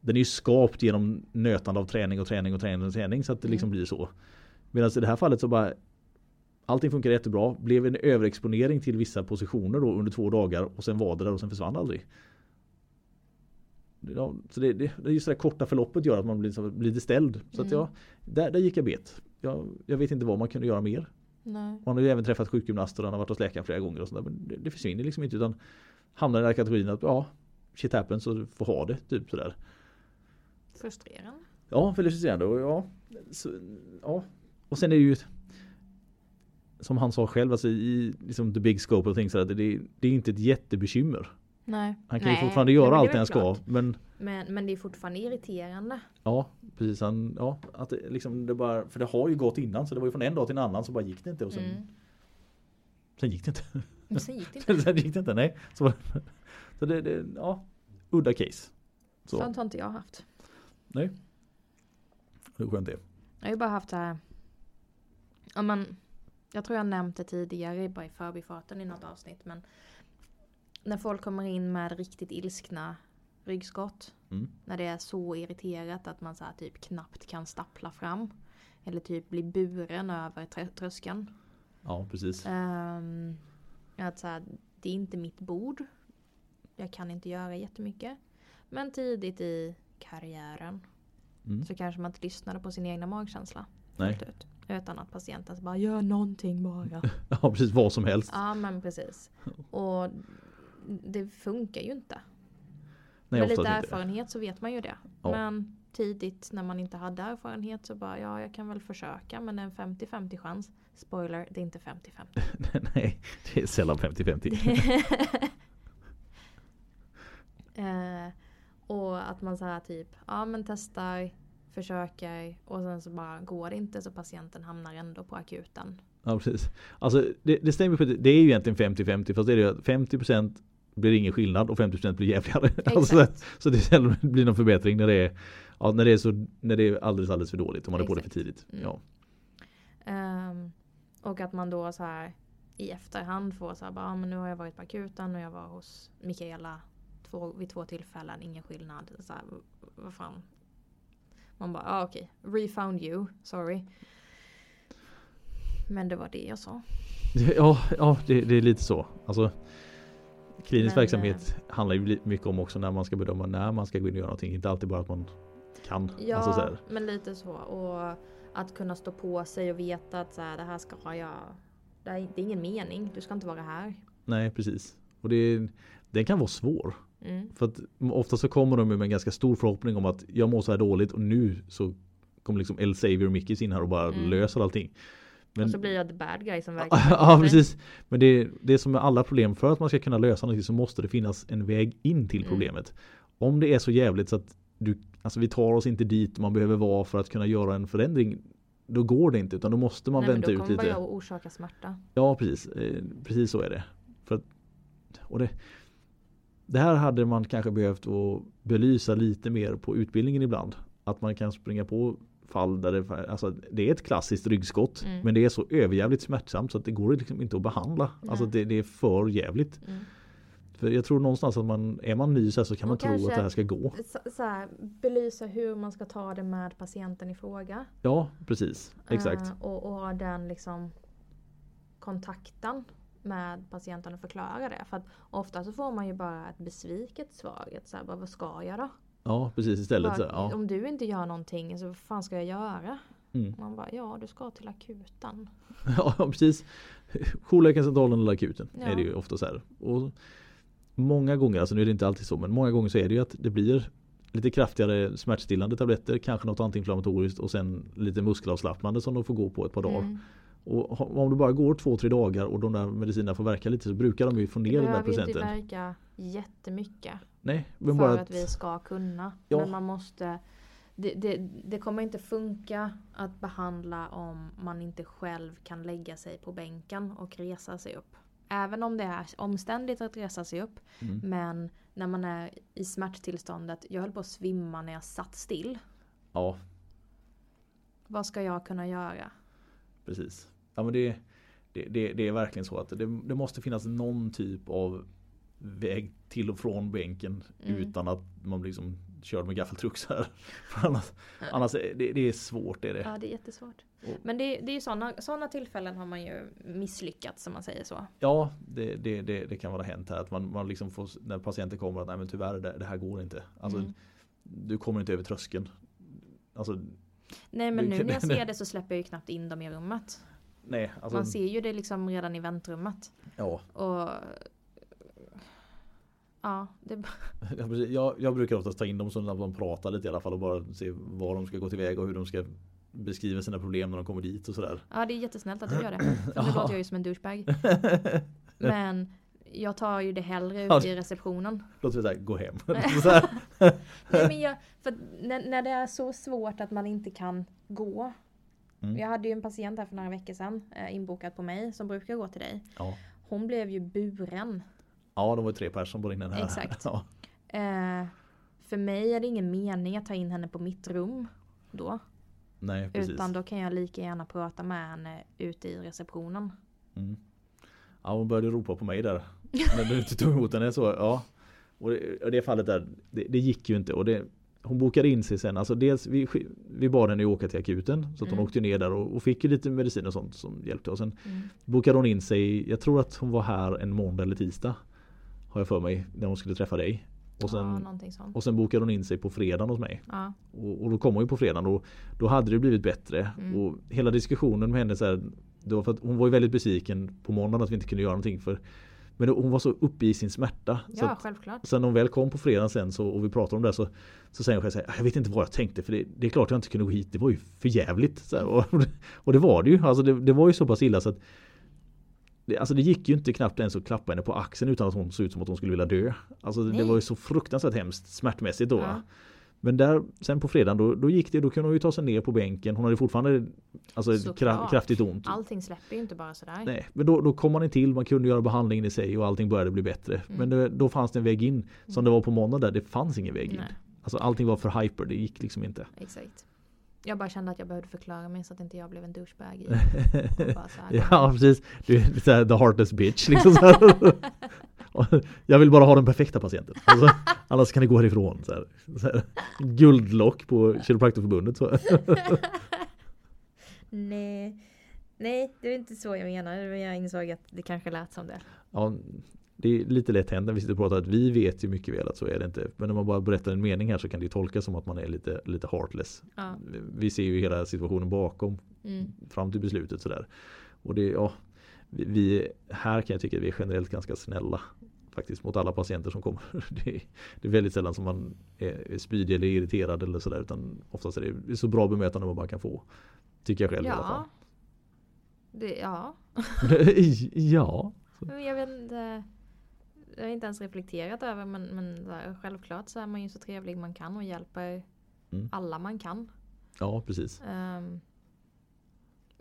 Den är ju skapt genom nötande av träning och träning och träning och träning så att det liksom Mm. blir så. Medan i det här fallet så bara Allting funkar jättebra. Blev en överexponering till vissa positioner då under två dagar och sen var det där och sen försvann aldrig. Ja, så det, det, det är just det korta förloppet gör att man blir, så- blir lite ställd. Så att Mm. ja, där, där gick jag bet. Jag, jag vet inte vad man kunde göra mer. Nej. Man har ju även träffat sjukgymnaster och han har varit hos läkaren flera gånger och sånt där, Men det, det försvinner liksom inte utan hamnar i den här kategorin att ja, shit happens så du får ha det. Typ sådär. Frustrerande. Ja, frustrerande. Och, ja, så, ja. och sen är det ju som han sa själv, alltså i liksom the big scope of things, det, det är inte ett jättebekymmer. Nej. Han kan Nej. ju fortfarande göra det allt det han ska. Men Men, men det är fortfarande irriterande. ja, precis. Han, ja, att det, liksom, det bara, för det har ju gått innan, så det var ju från en dag till en annan så bara gick det inte. Och sen, Mm. sen gick det inte. Men sen gick det inte. sen gick det inte, nej. Så, så det, det, ja, udda case. Så, Sånt har inte jag haft. nej. Hur skönt det är. Jag har ju bara haft så här. Ja, men, jag tror jag nämnt det tidigare bara i förbifarten i något avsnitt. Men när folk kommer in med riktigt ilskna ryggskott. Mm. När det är så irriterat att man så typ knappt kan stappla fram. Eller typ bli buren över trö- tröskeln. Ja, precis. Um, att så här, det är inte mitt bord. Jag kan inte göra jättemycket. Men tidigt i karriären Mm. så kanske man inte lyssnade på sin egna magkänsla. Nej. Ut, utan att patienten bara gör någonting bara. Ja, precis. Vad som helst. ja men precis. Och det funkar ju inte. Nej, Med lite erfarenhet så vet man ju det. Ja. Men tidigt när man inte hade erfarenhet så bara ja jag kan väl försöka men det är en 50-50 chans. Spoiler, det är inte 50-50. Nej, det är sällan 50-50. Eh, och att man så här typ, ja men testar, försöker och sen så bara går det inte så patienten hamnar ändå på akuten. Ja, precis. Alltså, det, det stämmer det är ju egentligen 50-50 fast det är det ju att 50% blir ingen skillnad och 50% blir jävligare. Alltså, så det sällan blir någon förbättring när det är, ja, när det är, så, när det är alldeles, alldeles för dåligt om man är på det för tidigt. Mm. Ja. Ehm, och att man då så här i efterhand får så här, bara, ja, men nu har jag varit på akuten och jag var hos Mikaela två, vid två tillfällen, ingen skillnad. Så här, vad fan. Man bara, ja okej, refound you, sorry. Men det var det jag sa. Ja, ja det, det är lite så. Alltså, klinisk Men, eh, verksamhet handlar ju mycket om också när man ska bedöma när man ska gå in och göra någonting. Inte alltid bara att man kan. Ja, Alltså, men lite så. Och att kunna stå på sig och veta att så här, det här ska jag... Det är, det är ingen mening, du ska inte vara här. Nej, precis. Och det, den kan vara svår. Mm. För att ofta så kommer de med en ganska stor förhoppning om att jag mår så här dåligt och nu så kommer liksom El Savior Mickis in här och bara Mm. löser allting. Men, Och så blir jag the bad guy som verkligen ja precis. Men det, det är som med alla problem för att man ska kunna lösa någonting så måste det finnas en väg in till Mm. problemet. Om det är så jävligt så att du, alltså vi tar oss inte dit man behöver vara för att kunna göra en förändring. Då går det inte utan då måste man Nej, men vänta då ut kommer lite. bara jag orsaka smärta. Ja precis, eh, precis så är det. För att, och det, det här hade man kanske behövt att belysa lite mer på utbildningen ibland. Att man kan springa på fall där det, alltså, det är ett klassiskt ryggskott Mm. men det är så överjävligt smärtsamt så att det går liksom inte att behandla. Nej. Alltså det, det är för jävligt. Mm. För jag tror någonstans att man, är man ny så, här så kan man Och tro att det här ska gå. Så, så här, belysa hur man ska ta det med patienten i fråga. Ja precis, exakt. Eh, och, och ha den liksom kontakten med patienten och förklara det. För att ofta så får man ju bara ett besviket svar. Ett så här, bara, vad ska jag då? Ja precis istället. Bara, ja. Om du inte gör någonting så vad fan ska jag göra? Mm. Man bara, ja du ska till akuten. Ja precis. Jourläkarcentralen eller akuten Ja. är det ju ofta så här. Och många gånger, alltså nu är det inte alltid så, men många gånger så är det ju att det blir lite kraftigare smärtstillande tabletter, kanske något antiinflammatoriskt och sen lite muskelavslappnande som de får gå på ett par dagar. Mm. Och om det bara går två, tre dagar och de där medicinerna får verka lite så brukar de ju få Det ner den där behöver ju inte procenten. verka jättemycket. Nej, men för bara att vi ska kunna. Ja. Men man måste det, det, det kommer inte funka att behandla om man inte själv kan lägga sig på bänken och resa sig upp. Även om det är omständigt att resa sig upp. Mm. Men när man är i smärttillståndet. Jag höll på att svimma när jag satt still. Ja, Vad ska jag kunna göra? precis. Ja, men det, det, det, det är verkligen så att det, det måste finnas någon typ av väg till och från bänken Mm. utan att man liksom kör med gaffeltruck så här. Annars, annars är det, det är svårt. Är det. Ja det är jättesvårt. Och- Men det, det är ju sådana såna tillfällen har man ju misslyckats som man säger så. Ja, det, det, det, det kan vara hänt här att man, man liksom får, när patienten kommer att nej men tyvärr det, det här går inte. Alltså, Mm. Du kommer inte över tröskeln. Alltså, Nej men nu när jag ser det så släpper jag ju knappt in dem i rummet. Nej, alltså, Man ser ju det liksom redan i väntrummet. ja. Och Ja, det, Ja. Jag, jag brukar oftast ta in dem så att de pratar lite i alla fall och bara se var de ska gå tillväga och hur de ska beskriva sina problem när de kommer dit och sådär. ja, det är jättesnällt att du gör det. För nu låter jag ju som en douchebag. Men jag tar ju det hellre Ja, ut i receptionen. Låt oss säga gå hem. Nej, men jag, för när, när det är så svårt att man inte kan gå. Mm. Jag hade ju en patient här för några veckor sedan eh, inbokad på mig som brukar gå till dig. Ja. Hon blev ju buren. ja, de var ju tre personer som bor inne här. Exakt. Ja. Eh, för mig är det ingen mening att ta in henne på mitt rum då. Nej, precis. Utan då kan jag lika gärna prata med henne ute i receptionen. Mm. Ja, hon började ropa på mig där. När du inte tog emot henne så, ja. Och det, och det fallet där, det, det gick ju inte. Och det, hon bokade in sig sen. Alltså dels, vi, vi bad henne åka till akuten. Så att hon Mm. åkte ner där och, och fick lite medicin och sånt som hjälpte. Och sen Mm. bokade hon in sig, jag tror att hon var här en måndag eller tisdag. Har jag för mig, när hon skulle träffa dig. Och ja, sen, sånt. och sen bokade hon in sig på fredagen hos mig. Ja. Och, och då kom hon ju på fredagen och då hade det blivit bättre. Mm. Och hela diskussionen med henne så här, det var för att hon var ju väldigt besviken på måndagen att vi inte kunde göra någonting. För, men hon var så uppe i sin smärta. Så ja, att, självklart. sen när hon väl kom på fredagen sen så, och vi pratade om det så, så säger hon själv så här, jag vet inte vad jag tänkte för det, det är klart jag inte kunde gå hit. Det var ju för jävligt. Så här, och, och det var det ju. Alltså det, det var ju så pass illa så att det, alltså det gick ju inte knappt ens att klappa henne på axeln utan att hon såg ut som att hon skulle vilja dö. Alltså det Nej. var ju så fruktansvärt hemskt smärtmässigt då. Ja. Men där, sen på fredagen då, då gick det, då kunde hon ju ta sig ner på bänken. Hon hade fortfarande alltså, kra, kraftigt ont. Allting släpper ju inte bara sådär. Nej, men då, då kom man in till, man kunde göra behandlingen i sig och allting började bli bättre. Mm. Men det, då fanns det en väg in. Som det var på måndag där, det fanns ingen väg in. Nej, Alltså allting var för hyper, det gick liksom inte. exakt. Jag bara kände att jag behövde förklara mig så att inte jag blev en douchebag i. här, ja precis, du är så här, the heartless bitch. Liksom Jag vill bara ha den perfekta patienten. Alltså, annars kan ni gå härifrån. Så här. Så här. Guldlock på Kiropraktorförbundet. Nej. Nej, det är inte så jag menar. Men jag insåg att det kanske lät som det. Ja, det är lite lätt hänt när vi sitter och pratar att vi vet ju mycket väl att så är det inte. Men när man bara berättar en mening här så kan det tolkas som att man är lite, lite heartless. Ja. Vi ser ju hela situationen bakom Mm. fram till beslutet sådär. Och det, ja, vi, här kan jag tycka att vi är generellt ganska snälla faktiskt mot alla patienter som kommer. Det är, det är väldigt sällan som man är, spydig eller irriterad eller sådär utan oftast är det, så bra bemötande man bara kan få. Tycker jag själv i alla fall. Ja. Det, ja. ja. Jag vet inte. Jag har inte ens reflekterat över men, men självklart så är man ju så trevlig man kan och hjälper Mm. alla man kan. Ja precis. Um,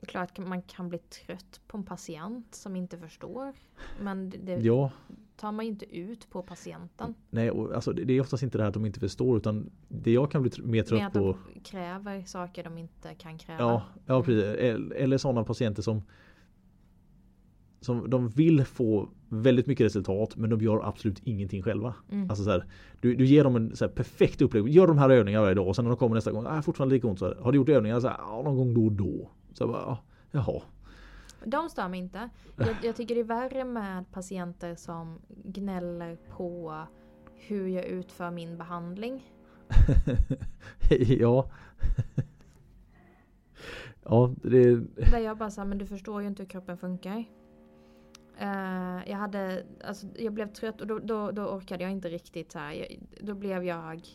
klart man kan bli trött på en patient som inte förstår. Men det, Ja, tar man ju inte ut på patienten. nej och alltså det, är oftast inte det här att de inte förstår utan det jag kan bli mer trött att på de kräver saker de inte kan kräva. Ja, ja precis. Eller- sådana patienter som som de vill få väldigt mycket resultat men de gör absolut ingenting själva. Mm. Alltså så här, du, du ger dem en så här perfekt upplägg. Gör de här övningarna varje dag och sen när de kommer nästa gång. Ah, fortfarande lika ont. Så här, har du gjort övningarna så här, ah, någon gång då och då. Så jag bara, ah, jaha. De stör mig inte. Jag, jag tycker det är värre med patienter som gnäller på hur jag utför min behandling. ja. ja, det Där jag bara sa, men du förstår ju inte hur kroppen funkar. Eh, jag hade, alltså jag blev trött och då, då, då orkade jag inte riktigt så här. Jag, då blev jag...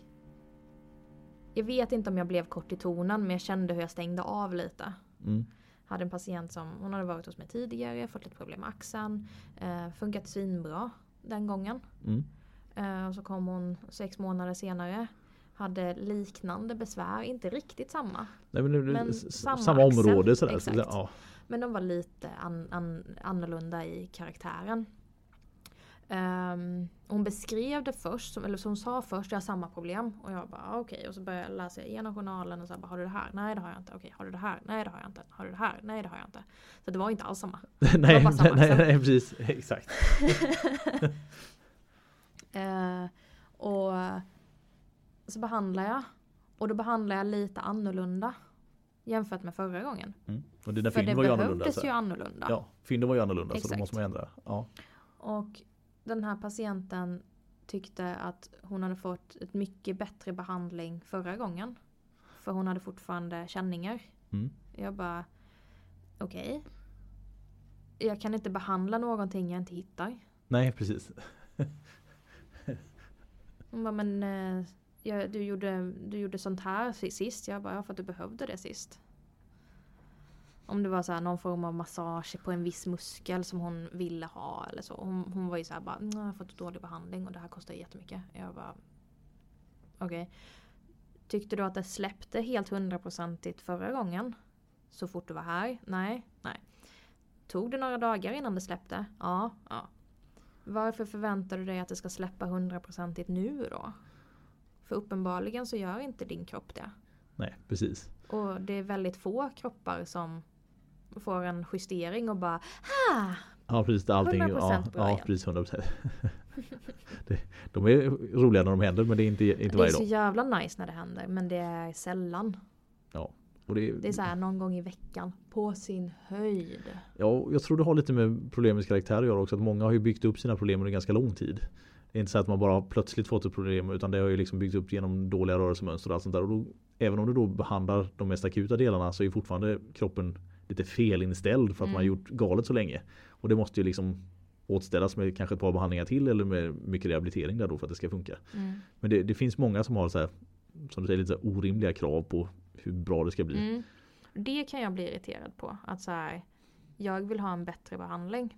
Jag vet inte om jag blev kort i tonen men jag kände hur jag stängde av lite. Mm, hade en patient som hon hade varit hos mig tidigare, fått lite problem med axeln. Eh, funkat svinbra den gången. Mm. Eh, och så kom hon sex månader senare. Hade liknande besvär, inte riktigt samma. Nej, men, Men samma samma axel, område sådär. exakt. Ja. Men de var lite an, an, annorlunda i karaktären. Ehm, hon beskrev det först, som- eller som hon sa först, jag har samma problem. Och jag bara ah, okej, och så började jag läsa igenom journalen och så bara, har du det här? Nej det har jag inte. Okej, har du det här? Nej det har jag inte. Har du det här? Nej det har jag inte. Så det var inte alls samma. nej, samma nej, axel. nej, precis. Exakt. Eh, och så behandlar jag. Och då behandlar jag lite annorlunda. Jämfört med förra gången. Mm. Och dina För fynd det var ju annorlunda. behövdes ju annorlunda. Ja, fynden var ju annorlunda så då Exakt. måste man ändra. Ja. Och den här patienten tyckte att hon hade fått ett mycket bättre behandling förra gången. För hon hade fortfarande känningar. Mm. Jag bara okej. Jag kan inte behandla någonting jag inte hittar. Nej, precis. Hon bara men eh, jag, du, gjorde, du gjorde sånt här si- sist. Jag bara ja för att du behövde det sist. Om det var så här någon form av massage på en viss muskel som hon ville ha eller så. Hon, hon var ju så här bara "Mm, jag har fått dålig behandling och det här kostar jättemycket. Jag bara okej. Tyckte du att det släppte helt hundraprocentigt förra gången? Så fort du var här? Nej, nej. Tog det några dagar innan det släppte? Ja, ja. Varför förväntar du dig att det ska släppa hundraprocentigt nu då? För uppenbarligen så gör inte din kropp det. Nej, precis. Och det är väldigt få kroppar som får en justering och bara ah, Ja precis, är allting. 100% Ja, bra ja precis 100%. det, de är roliga när de händer men det är inte, inte Det är varje så dag. jävla nice när det händer men det är sällan. Och det, Det är så här någon gång i veckan. På sin höjd. Ja, jag tror det har lite med problemets karaktär att göra också. Att många har ju byggt upp sina problem under ganska lång tid. Det är inte så att man bara har plötsligt fått ett problem utan det har ju liksom byggts upp genom dåliga rörelsemönster och allt sånt där. Och då, även om du då behandlar de mest akuta delarna så är fortfarande kroppen lite felinställd för att man Mm. gjort galet så länge. Och det måste ju liksom åtställas med kanske ett par behandlingar till eller med mycket rehabilitering där då för att det ska funka. Mm. Men det, det finns många som har så här, som du säger, lite så orimliga krav på hur bra det ska bli. Mm. Det kan jag bli irriterad på. Att så här, jag vill ha en bättre behandling.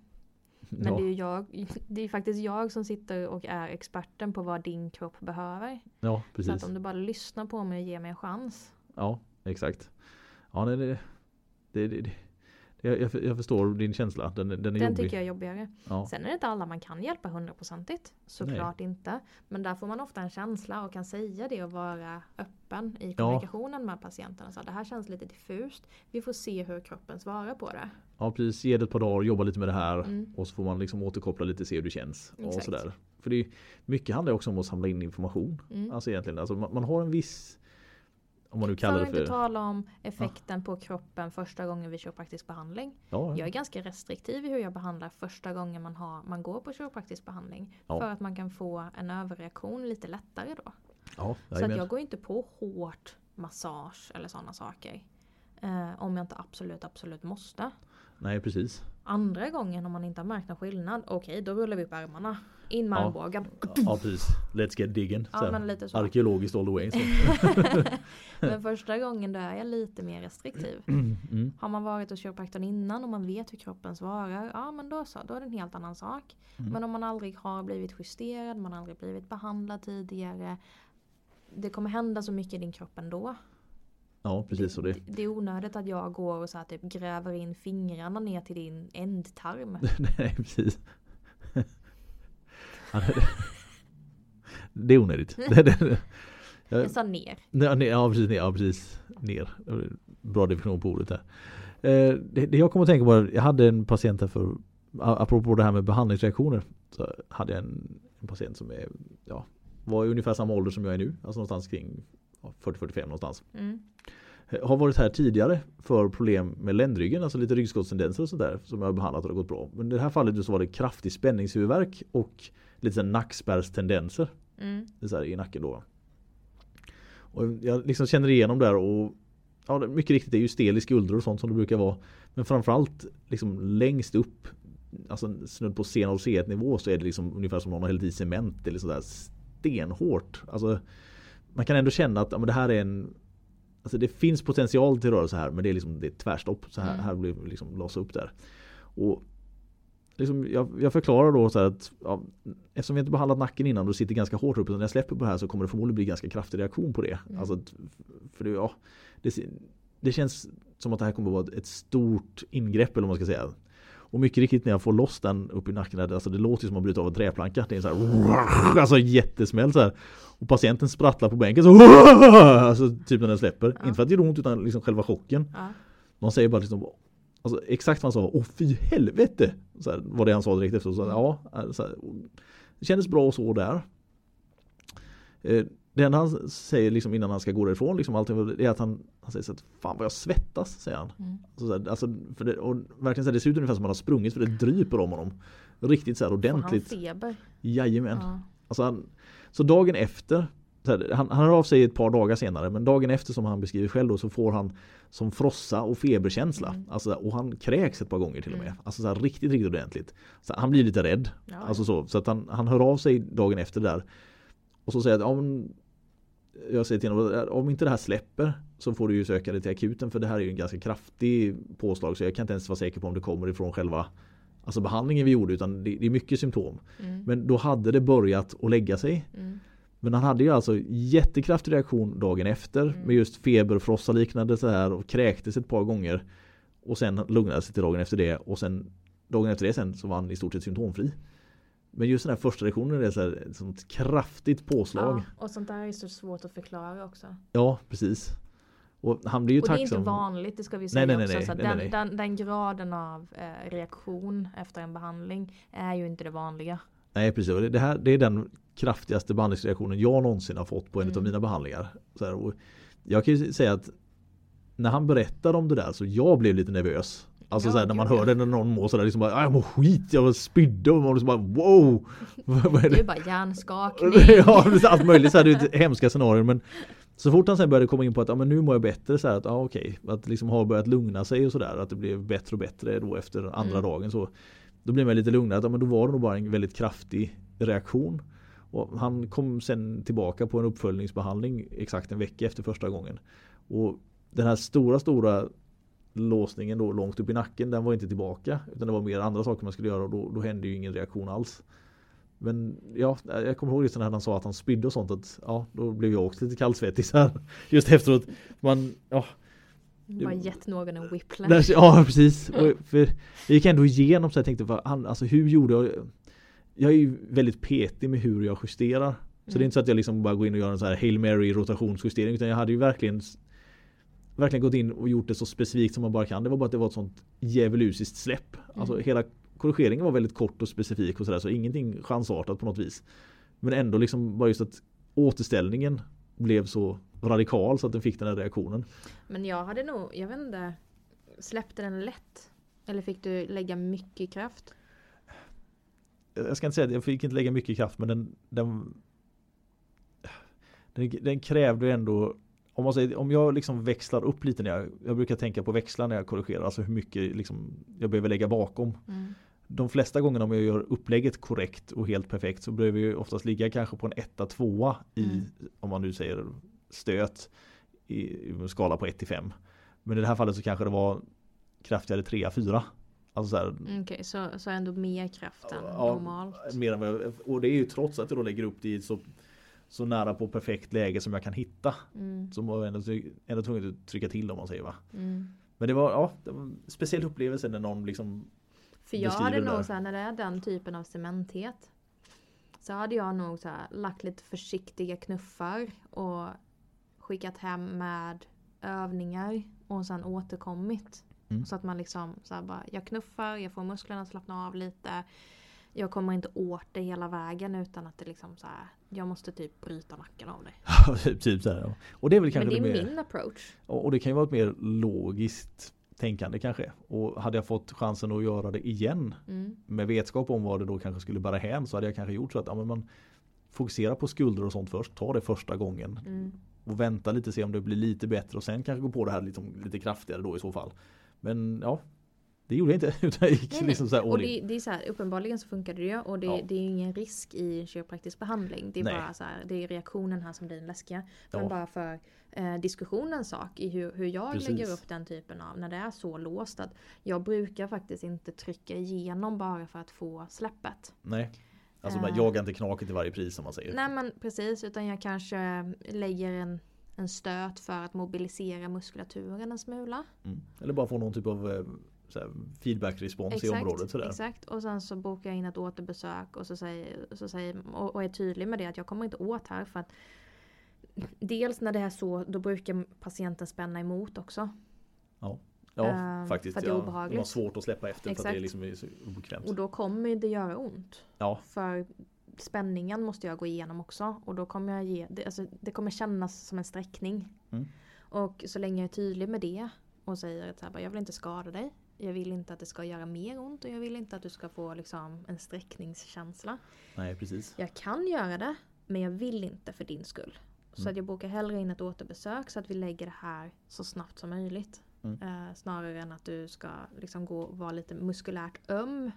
Men ja, det är jag, det är faktiskt jag som sitter och är experten på vad din kropp behöver. ja, Så precis. att om du bara lyssnar på mig och ger mig en chans. Ja, exakt. Ja, nej, det, det, det, det, jag, jag förstår din känsla. Den, den är Den jobbig. tycker jag är jobbigare. Ja, Sen är det inte alla man kan hjälpa hundraprocentigt. Såklart inte. Men där får man ofta en känsla och kan säga det och vara öppen i kommunikationen med patienten. Så det här känns lite diffust. Vi får se hur kroppen svarar på det. ja, precis. Ge det ett par dagar, jobba lite med det här. Mm. Och så får man liksom återkoppla lite, se hur det känns. Och sådär. För det är, mycket handlar också om att samla in information. Mm. Alltså egentligen, alltså man, man har en viss om man nu kallar För det att inte för... tala om effekten på kroppen första gången vi kör praktisk behandling. Ja, Jag är ganska restriktiv i hur jag behandlar första gången man, har, man går på kiropraktisk behandling. Ja. För att man kan få en överreaktion lite lättare då. ja, Så att jag går inte på hårt massage eller sådana saker. Eh, om jag inte absolut, absolut måste. Nej precis. Andra gången om man inte har märkt någon skillnad, okej då rullar vi upp ärmarna. In med Ja. armbågen. Ja precis. Let's get digging. Ja. Arkeologiskt all the way. Men första gången då är jag lite mer restriktiv. Mm. Har man varit hos kiropraktorn innan och man vet hur kroppen svarar, ja men då så, då är det en helt annan sak. Mm. Men om man aldrig har blivit justerad, man har aldrig blivit behandlad tidigare. Det kommer hända så mycket i din kropp ändå. Ja precis. Det, Det, det är onödigt att jag går och så här, typ gräver in fingrarna ner till din ändtarm. Nej precis. Det- är onödigt. Jag sa ner. Ja, ne- ja precis, ner, ja, precis. ner. Bra definition på ordet där. Eh, Det, det jag kommer att tänka på, jag hade en patient här för, apropå det här med behandlingsreaktioner. Så hade jag en, en patient som är, ja, var i ungefär samma ålder som jag är nu. Alltså någonstans kring ja, 40-45 någonstans. Mm. Eh, Har varit här tidigare för problem med ländryggen, alltså lite ryggskottstendenser och sådär som jag har behandlat och det har gått bra. Men i det här fallet så var det kraftig spänningshuvudvärk och lite nackspärrstendenser Mm. det så här, i nacken då. Och jag liksom känner igenom där och ja, det- mycket riktigt det är ju stel i skuldror och sånt som det brukar vara. Men framförallt liksom längst upp, alltså snudd på C0 C1 nivå så är det liksom ungefär som någon har hällt i cement eller sådär stenhårt. Alltså man kan ändå känna att ja, men det här är en Alltså det finns potential till rörelse här men det är liksom det är tvärstopp. Så här, Mm. här blir det liksom låsa upp där. Och liksom, jag, jag förklarar då så här att ja, eftersom vi inte behandlat nacken innan och sitter ganska hårt uppe. När jag släpper på det här så kommer det förmodligen bli ganska kraftig reaktion på det. Mm. Alltså, att- för det, ja, det, det känns som att det här kommer vara ett stort ingrepp eller vad man ska säga. Och mycket riktigt när jag får loss den upp i nacken, alltså det låter som att man bryter av en träplanka. Det är så här, alltså jättesmäll så här. Och patienten sprattlar på bänken så alltså typ när den släpper. Ja. Inte för att det gör ont utan liksom själva chocken. Ja. De säger bara liksom Alltså exakt vad han sa, åh fy helvete! Så här, var det han sa direkt efter. Så, här, ja, så här, det kändes bra och så där. Eh, det enda han säger liksom innan han ska gå därifrån liksom, allting, det är att han, han säger så att fan vad jag svettas, säger han. Mm. Så alltså, för det, och verkligen så här, det ser ut ungefär som att han har sprungit för det dryper om honom. Riktigt så här Får han ordentligt. feber? Jajamän. Ja. Alltså han, så dagen efter, här, han, han hör av sig ett par dagar senare, men dagen efter som han beskriver själv då så får han som frossa och feberkänsla. Mm. Alltså, och han kräks ett par gånger till och med. Mm. Alltså så här, riktigt, riktigt ordentligt. Så han blir lite rädd. Ja, Alltså så, så att han, han hör av sig dagen efter där. Och så säger att men, jag säger till honom om inte det här släpper så får du ju söka dig till akuten för det här är ju en ganska kraftig påslag så jag kan inte ens vara säker på om det kommer ifrån själva alltså behandlingen vi gjorde utan det, det är mycket symptom. Mm. Men då hade det börjat att lägga sig. Mm. Men han hade ju alltså jättekraftig reaktion dagen efter Mm. med just feber, frossa liknande så här och kräktes ett par gånger. Och sen lugnade sig till dagen efter det och sen dagen efter det sen så var han i stort sett symptomfri. Men just den här första reaktionen är så här, ett sånt kraftigt påslag. Ja, och sånt där är så svårt att förklara också. Ja, precis. Och han blir ju Och det är inte vanligt, det ska vi säga nej, nej, också. nej, så att nej, den. Den, den graden av eh, reaktion efter en behandling är ju inte det vanliga. Nej precis, det, här, det är den kraftigaste behandlingsreaktionen jag någonsin har fått på en Mm. av mina behandlingar. Så här, och jag kan ju säga att när han berättade om det där så jag blev lite nervös. Alltså Ja, så här, när man ja. hörde när någon mår sådär liksom bara "Ah, jag mår skit, jag spydde och man liksom bara wow! Vad är Det är det? ju bara hjärnskakning. ja, allt möjligt så här, det är hemska scenarier men så fort han sen började komma in på att ja, men nu mår jag bättre så här att ja okej att liksom har börjat lugna sig och sådär att det blev bättre och bättre då efter andra Mm. dagen så då blev man lite lugnare att ja, men då var det nog bara en väldigt kraftig reaktion och han kom sen tillbaka på en uppföljningsbehandling exakt en vecka efter första gången och den här stora stora låsningen då långt upp i nacken den var inte tillbaka utan det var mer andra saker man skulle göra och då, då hände ju ingen reaktion alls. Men ja, jag kommer ihåg just när han sa att han spydde och sånt att ja, då blev jag också lite kallsvettig så här. Just efteråt. Man, ja, Bara gett någon en whiplash. ja precis. Och, för jag gick ändå igenom så jag tänkte, han, alltså hur gjorde jag? Jag är ju väldigt petig med hur jag justerar. Så det är Mm. inte så att jag liksom bara går in och gör en så här Hail Mary rotationsjustering utan jag hade ju verkligen Verkligen gått in och gjort det så specifikt som man bara kan. Det var bara att det var ett sånt djävulusiskt släpp. Alltså Mm. hela korrigeringen var väldigt kort och specifik och sådär så ingenting chansartat på något vis. Men ändå liksom bara just att återställningen blev så radikal så att den fick den här reaktionen. Men jag hade nog, jag vet inte. Släppte den lätt? Eller fick du lägga mycket kraft? Jag ska inte säga att jag fick inte lägga mycket kraft men den den, den, den krävde ändå om, man säger, om jag liksom växlar upp lite när jag, jag brukar tänka på växlar när jag korrigerar, alltså hur mycket liksom jag behöver lägga bakom. Mm. De flesta gångerna om jag gör upplägget korrekt och helt perfekt så behöver jag oftast ligga kanske på en etta, tvåa i, Mm. om man nu säger stöt i, i skala på 1 till 5. Men i det här fallet så kanske det var kraftigare 3, 4. Alltså så Okej, så, så ändå mer kraft än Ja, normalt. Mer än vad jag, och det är ju trots att jag då lägger upp det i så, så nära på perfekt läge som jag kan hitta. Mm, Så var jag ändå, ändå tvungen att trycka till om man säger va. mm. Men det var, ja, det var en speciell upplevelse när någon liksom För jag hade nog så här, när det är den typen av cementhet. Så hade jag nog så här, lagt lite försiktiga knuffar och skickat hem med övningar och sen återkommit. Mm. Så att man liksom så här bara, jag knuffar, jag får musklerna att slappna av lite. Jag kommer inte åt det hela vägen utan att det liksom så här, jag måste typ bryta nacken av det. typ så här. Och det är väl Men kanske det är det mer, min approach. och det kan ju vara ett mer logiskt tänkande kanske. Och hade jag fått chansen att göra det igen Mm. med vetskap om vad det då kanske skulle bära hän så hade jag kanske gjort så att ja, men man fokuserar på skulder och sånt först. Ta det första gången Mm. och vänta lite se om det blir lite bättre och sen kanske gå på det här lite, lite kraftigare då i så fall. Men ja, Det gjorde jag inte utan jag gick Nej, liksom så här Och det, det är så här, uppenbarligen så funkar det ju och det, Ja. det är ingen risk i kiropraktisk behandling. Det är Nej. bara så här, det är reaktionen här som blir den läskiga. Ja. Men bara för eh, diskussionens sak i hur, hur jag Precis. lägger upp den typen av, när det är så låst att jag brukar faktiskt inte trycka igenom bara för att få släppet. Nej. Alltså man Eh. jagar inte knaket till varje pris som man säger. Nej men precis, utan jag kanske lägger en, en stöt för att mobilisera muskulaturen en smula. Mm. Eller bara få någon typ av eh, feedback-respons i området. Sådär. exakt. Och sen så bokar jag in ett återbesök och, så säger, så säger, och, och är tydlig med det att jag kommer inte åt här för att Dels när det är så, då brukar patienten spänna emot också. Ja, Ehm, faktiskt. för att det är ja, de har obehagligt. svårt att släppa efter för att Exakt. det är liksom så obekvämt. Och då kommer det göra ont. Ja, För spänningen måste jag gå igenom också. Och då kommer jag ge, det, alltså, det kommer kännas som en sträckning. Mm. Och så länge jag är tydlig med det och säger att så här, bara, jag vill inte skada dig. Jag vill inte att det ska göra mer ont och jag vill inte att du ska få liksom, en sträckningskänsla. nej precis. Jag kan göra det men jag vill inte för din skull. Så Mm. att jag bokar hellre in ett återbesök så att vi lägger det här så snabbt som möjligt. Mm. Eh, snarare än att du ska liksom gå och vara lite muskulärt öm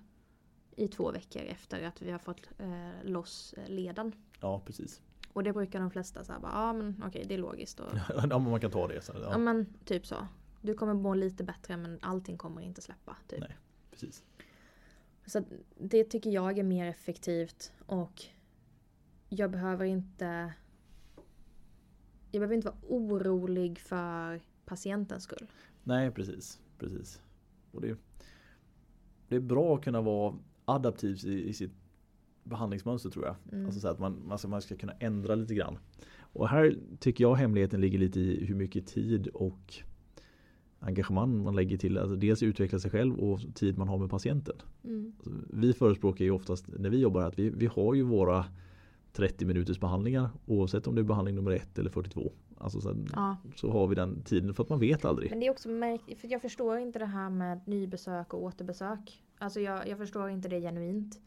i två veckor efter att vi har fått eh, loss eh, leden. Ja, precis. Och det brukar de flesta säga, ja ah, men okej det är logiskt. Och, ja, men man kan ta det. Så, ja. ja, men typ så. Du kommer må lite bättre men allting kommer inte släppa. Typ. Nej. precis. Så det tycker jag är mer effektivt och jag behöver inte jag behöver inte vara orolig för patientens skull. Nej, precis. precis. Och det, det är bra att kunna vara adaptiv i, i sitt behandlingsmönster tror jag. Mm. Alltså så att man, man, ska, man ska kunna ändra lite grann. Och här tycker jag hemligheten ligger lite i hur mycket tid och engagemang man lägger till alltså dels utveckla sig själv och tid man har med patienten. Mm. Alltså, Vi förespråkar ju oftast när vi jobbar att vi, vi har ju våra 30 minuters behandlingar oavsett om det är behandling nummer 1 eller 42. Alltså så, Ja. så har vi den tiden för att man vet aldrig. Men det är också märkligt, för jag förstår inte det här med nybesök och återbesök. Alltså jag, jag förstår inte det genuint.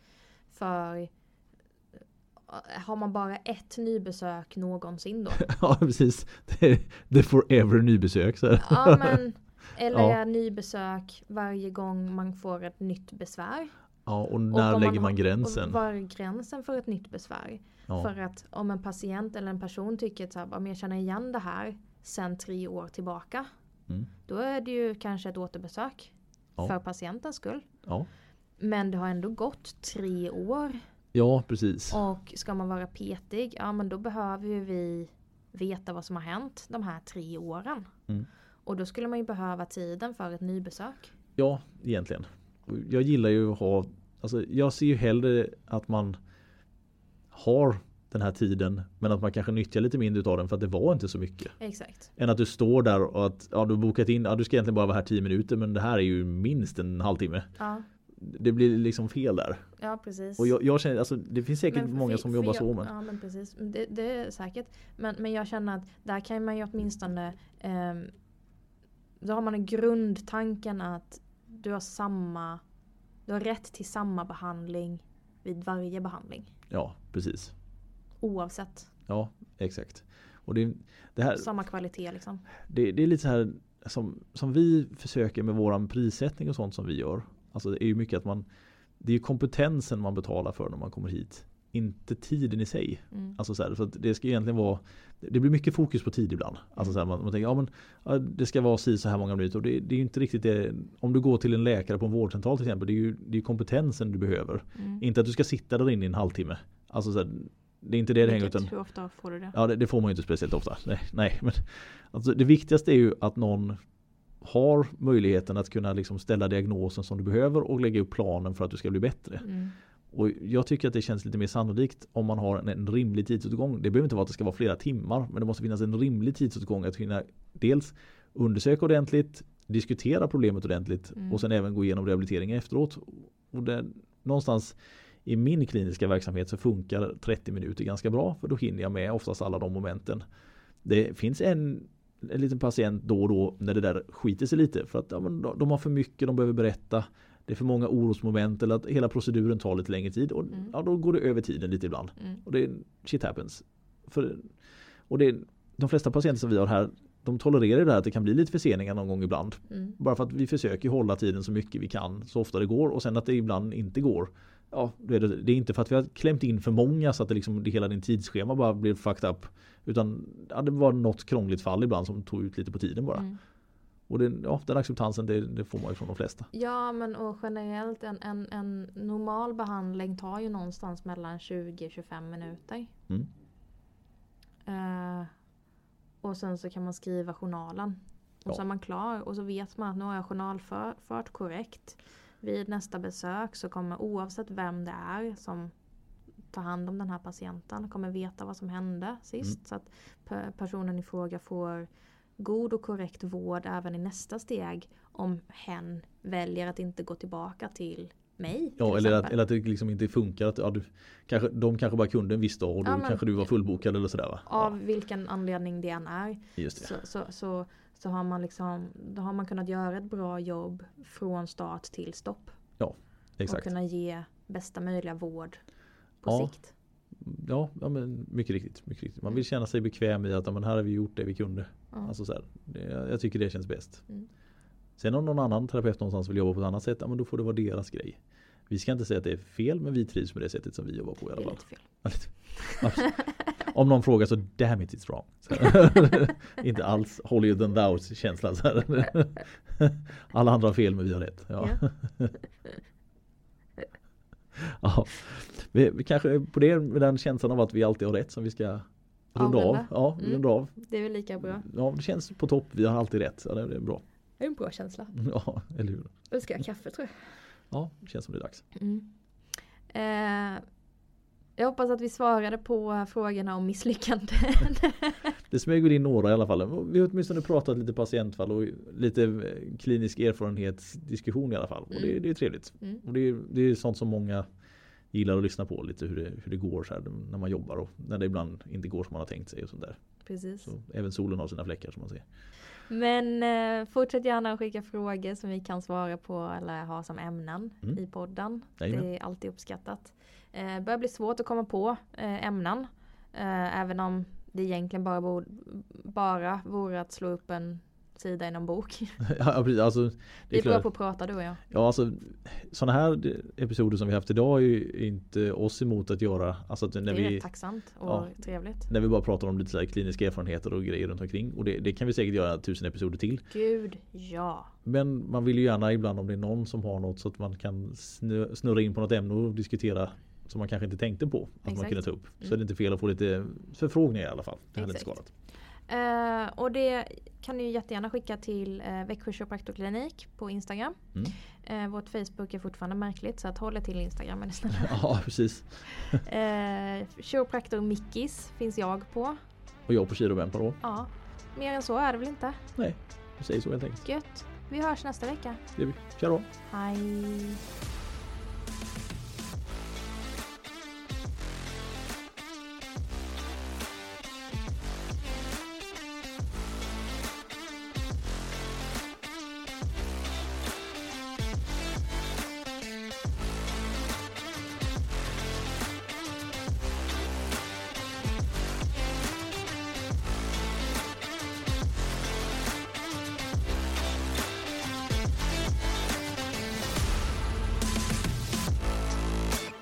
För eh, har man bara ett nybesök någonsin då? Ja precis. Det är, det forever nybesök. Så. Ja men eller Ja. nybesök varje gång man får ett nytt besvär? Ja, och Och när om lägger har- man gränsen? Och var är gränsen för ett nytt besvär? Ja, För att om en patient eller en person tycker att så här, "Ja, men jag känner igen det här sen tre år tillbaka. Mm. Då är det ju kanske ett återbesök. Ja. För patientens skull. ja. Men det har ändå gått tre år. ja precis. Och ska man vara petig, ja men då behöver ju vi veta vad som har hänt de här tre åren. Mm. Och då skulle man ju behöva tiden för ett nybesök. Ja, egentligen. Jag gillar ju att ha, alltså jag ser ju hellre att man har den här tiden men att man kanske nyttjar lite mindre av den för att det var inte så mycket. Exakt. Än att du står där och att ja, du bokat in, ja du ska egentligen bara vara här 10 minuter men det här är ju minst en halvtimme. Ja, Det blir liksom fel där. ja precis. Och jag, jag känner, alltså det finns säkert för- många som jobbar jag, så men Ja men precis. Det, det är säkert. Men, men jag känner att där kan man ju åtminstone ehm, Då har man en grundtanken att du har samma Du har rätt till samma behandling vid varje behandling. ja precis. Oavsett. Ja exakt. Och det, det här Samma kvalitet liksom. det, det är lite så här som, som vi försöker med våran prissättning och sånt som vi gör. Alltså det är ju mycket att man Det är kompetensen man betalar för när man kommer hit. Inte tiden i sig. Mm. Alltså så här, för det ska egentligen vara Det blir mycket fokus på tid ibland. Alltså så här, man, man tänker ja men ja, Det ska vara si så här många minuter och det, det är inte riktigt det Om du går till en läkare på en vårdcentral till exempel Det är ju det är kompetensen du behöver. Mm. Inte att du ska sitta där inne i en halvtimme. Alltså så här, Det är inte det det hänger utan Hur ofta får du det? Ja det, det får man ju inte speciellt ofta. Nej, nej men alltså, det viktigaste är ju att någon har möjligheten att kunna liksom ställa diagnosen som du behöver och lägga upp planen för att du ska bli bättre. Mm. Och jag tycker att det känns lite mer sannolikt om man har en, en rimlig tidsåtgång. Det behöver inte vara att det ska vara flera timmar men det måste finnas en rimlig tidsåtgång att hinna dels undersöka ordentligt, diskutera problemet ordentligt Mm. och sen även gå igenom rehabiliteringen efteråt. Och det, någonstans i min kliniska verksamhet så funkar 30 minuter ganska bra för då hinner jag med oftast alla de momenten. Det finns en, en liten patient då och då när det där skiter sig lite för att ja, de har för mycket de behöver berätta. Det är för många orosmoment eller att hela proceduren tar lite längre tid och Mm. ja, då går det över tiden lite ibland. Mm. Och det shit happens. För, och det, de flesta patienter som vi har här de tolererar det här att det kan bli lite förseningar någon gång ibland. Mm. Bara för att vi försöker hålla tiden så mycket vi kan så ofta det går och sen att det ibland inte går. Ja, det är, inte för att vi har klämt in för många så att det liksom, det hela din tidsschema bara blir fucked up. Utan ja, det var något krångligt fall ibland som tog ut lite på tiden bara. Mm. Och det, ja, den acceptansen det, det får man ju från de flesta. Ja men och generellt en, en, en normal behandling tar ju någonstans mellan 20-25 minuter. Mm. Eh, och sen så kan man skriva journalen. Och Ja. så är man klar och så vet man att nu har jag journalfört korrekt. Vid nästa besök så kommer oavsett vem det är som tar hand om den här patienten kommer veta vad som hände sist. Mm. Så att pe- personen i fråga får god och korrekt vård även i nästa steg om hen väljer att inte gå tillbaka till mig. Ja eller att, eller att det liksom inte funkar. Att, ja, du, kanske, de kanske bara kunde en viss dag och då Ja, men- kanske du var fullbokad eller sådär va? Av vilken anledning det än är. Ja, just det. Så, så, så, så har man liksom, då har man kunnat göra ett bra jobb från start till stopp. Och Exakt. kunna ge bästa möjliga vård på Ja. sikt. Ja, ja men mycket riktigt, mycket riktigt. Man vill känna sig bekväm i att ja, men här har vi gjort det vi kunde. Ja. Alltså så här, det, jag tycker det känns bäst. Mm. Sen om någon annan terapeut någonstans vill jobba på ett annat sätt, ja, men då får det vara deras grej. Vi ska inte säga att det är fel men vi trivs med det sättet som vi jobbar på i det alla är fall. fel. Ja, lite. Absolut. Om någon frågar så damn it it's wrong. Inte alls holier than thou känsla. Alla andra har fel men vi har rätt. Ja. Ja. Vi, vi kanske på det med den känslan av att vi alltid har rätt som vi ska runda av. Ja, Mm. runda av. Det är väl lika bra. Ja, det känns på topp. Vi har alltid rätt. Ja, det är bra. Det är en bra känsla. Ja, eller hur? Nu ska jag kaffe tror jag. Ja, det känns som det är dags. Mm. Eh, jag hoppas att vi svarade på frågorna om misslyckanden. Det smög in några i alla fall. Vi har åtminstone pratat lite patientfall och lite eh, klinisk erfarenhetsdiskussion i alla fall. Och det, Mm. det är trevligt. Mm. Och det är, det är sånt som många gillar att lyssna på. Lite hur det, hur det går så här, när man jobbar och när det ibland inte går som man har tänkt sig. och sånt där. Precis. Så även solen har sina fläckar som man ser. Men eh, fortsätt gärna att skicka frågor som vi kan svara på eller ha som ämnen Mm. i podden. Jajamän. Det är alltid uppskattat. Eh, börjar bli svårt att komma på eh, ämnen. Eh, även om det egentligen bara, borde, bara vore att slå upp en sida i någon bok. ja, precis. Alltså, det Vi är är bra på att prata du och jag. Ja, alltså sådana här episoder som vi haft idag är ju inte oss emot att göra. Alltså att när det är vi tacksamt och Ja. trevligt. när vi bara pratar om lite så kliniska erfarenheter och grejer runt omkring. Och det, det kan vi säkert göra tusen episoder till. Gud, ja. Men man vill ju gärna ibland om det är någon som har något så att man kan snurra in på något ämne och diskutera som man kanske inte tänkte på att man Exakt. kunde ta upp. Så Mm. är det inte fel att få lite förfrågningar i alla fall. Det hade inte skadat. Eh, och det kan ni ju jättegärna skicka till eh, Växjö kiropraktorklinik på Instagram. Mm. Eh, vårt Facebook är fortfarande märkligt så att håll till Instagram är snälla. Ja precis. Chiropraktor Mickis finns jag på. Och jag på Kirobempa då. Ja, mer än så är det väl inte. Nej, vi säger så helt enkelt. Gött. Vi hörs nästa vecka. Det är vi. Tja då. Hej.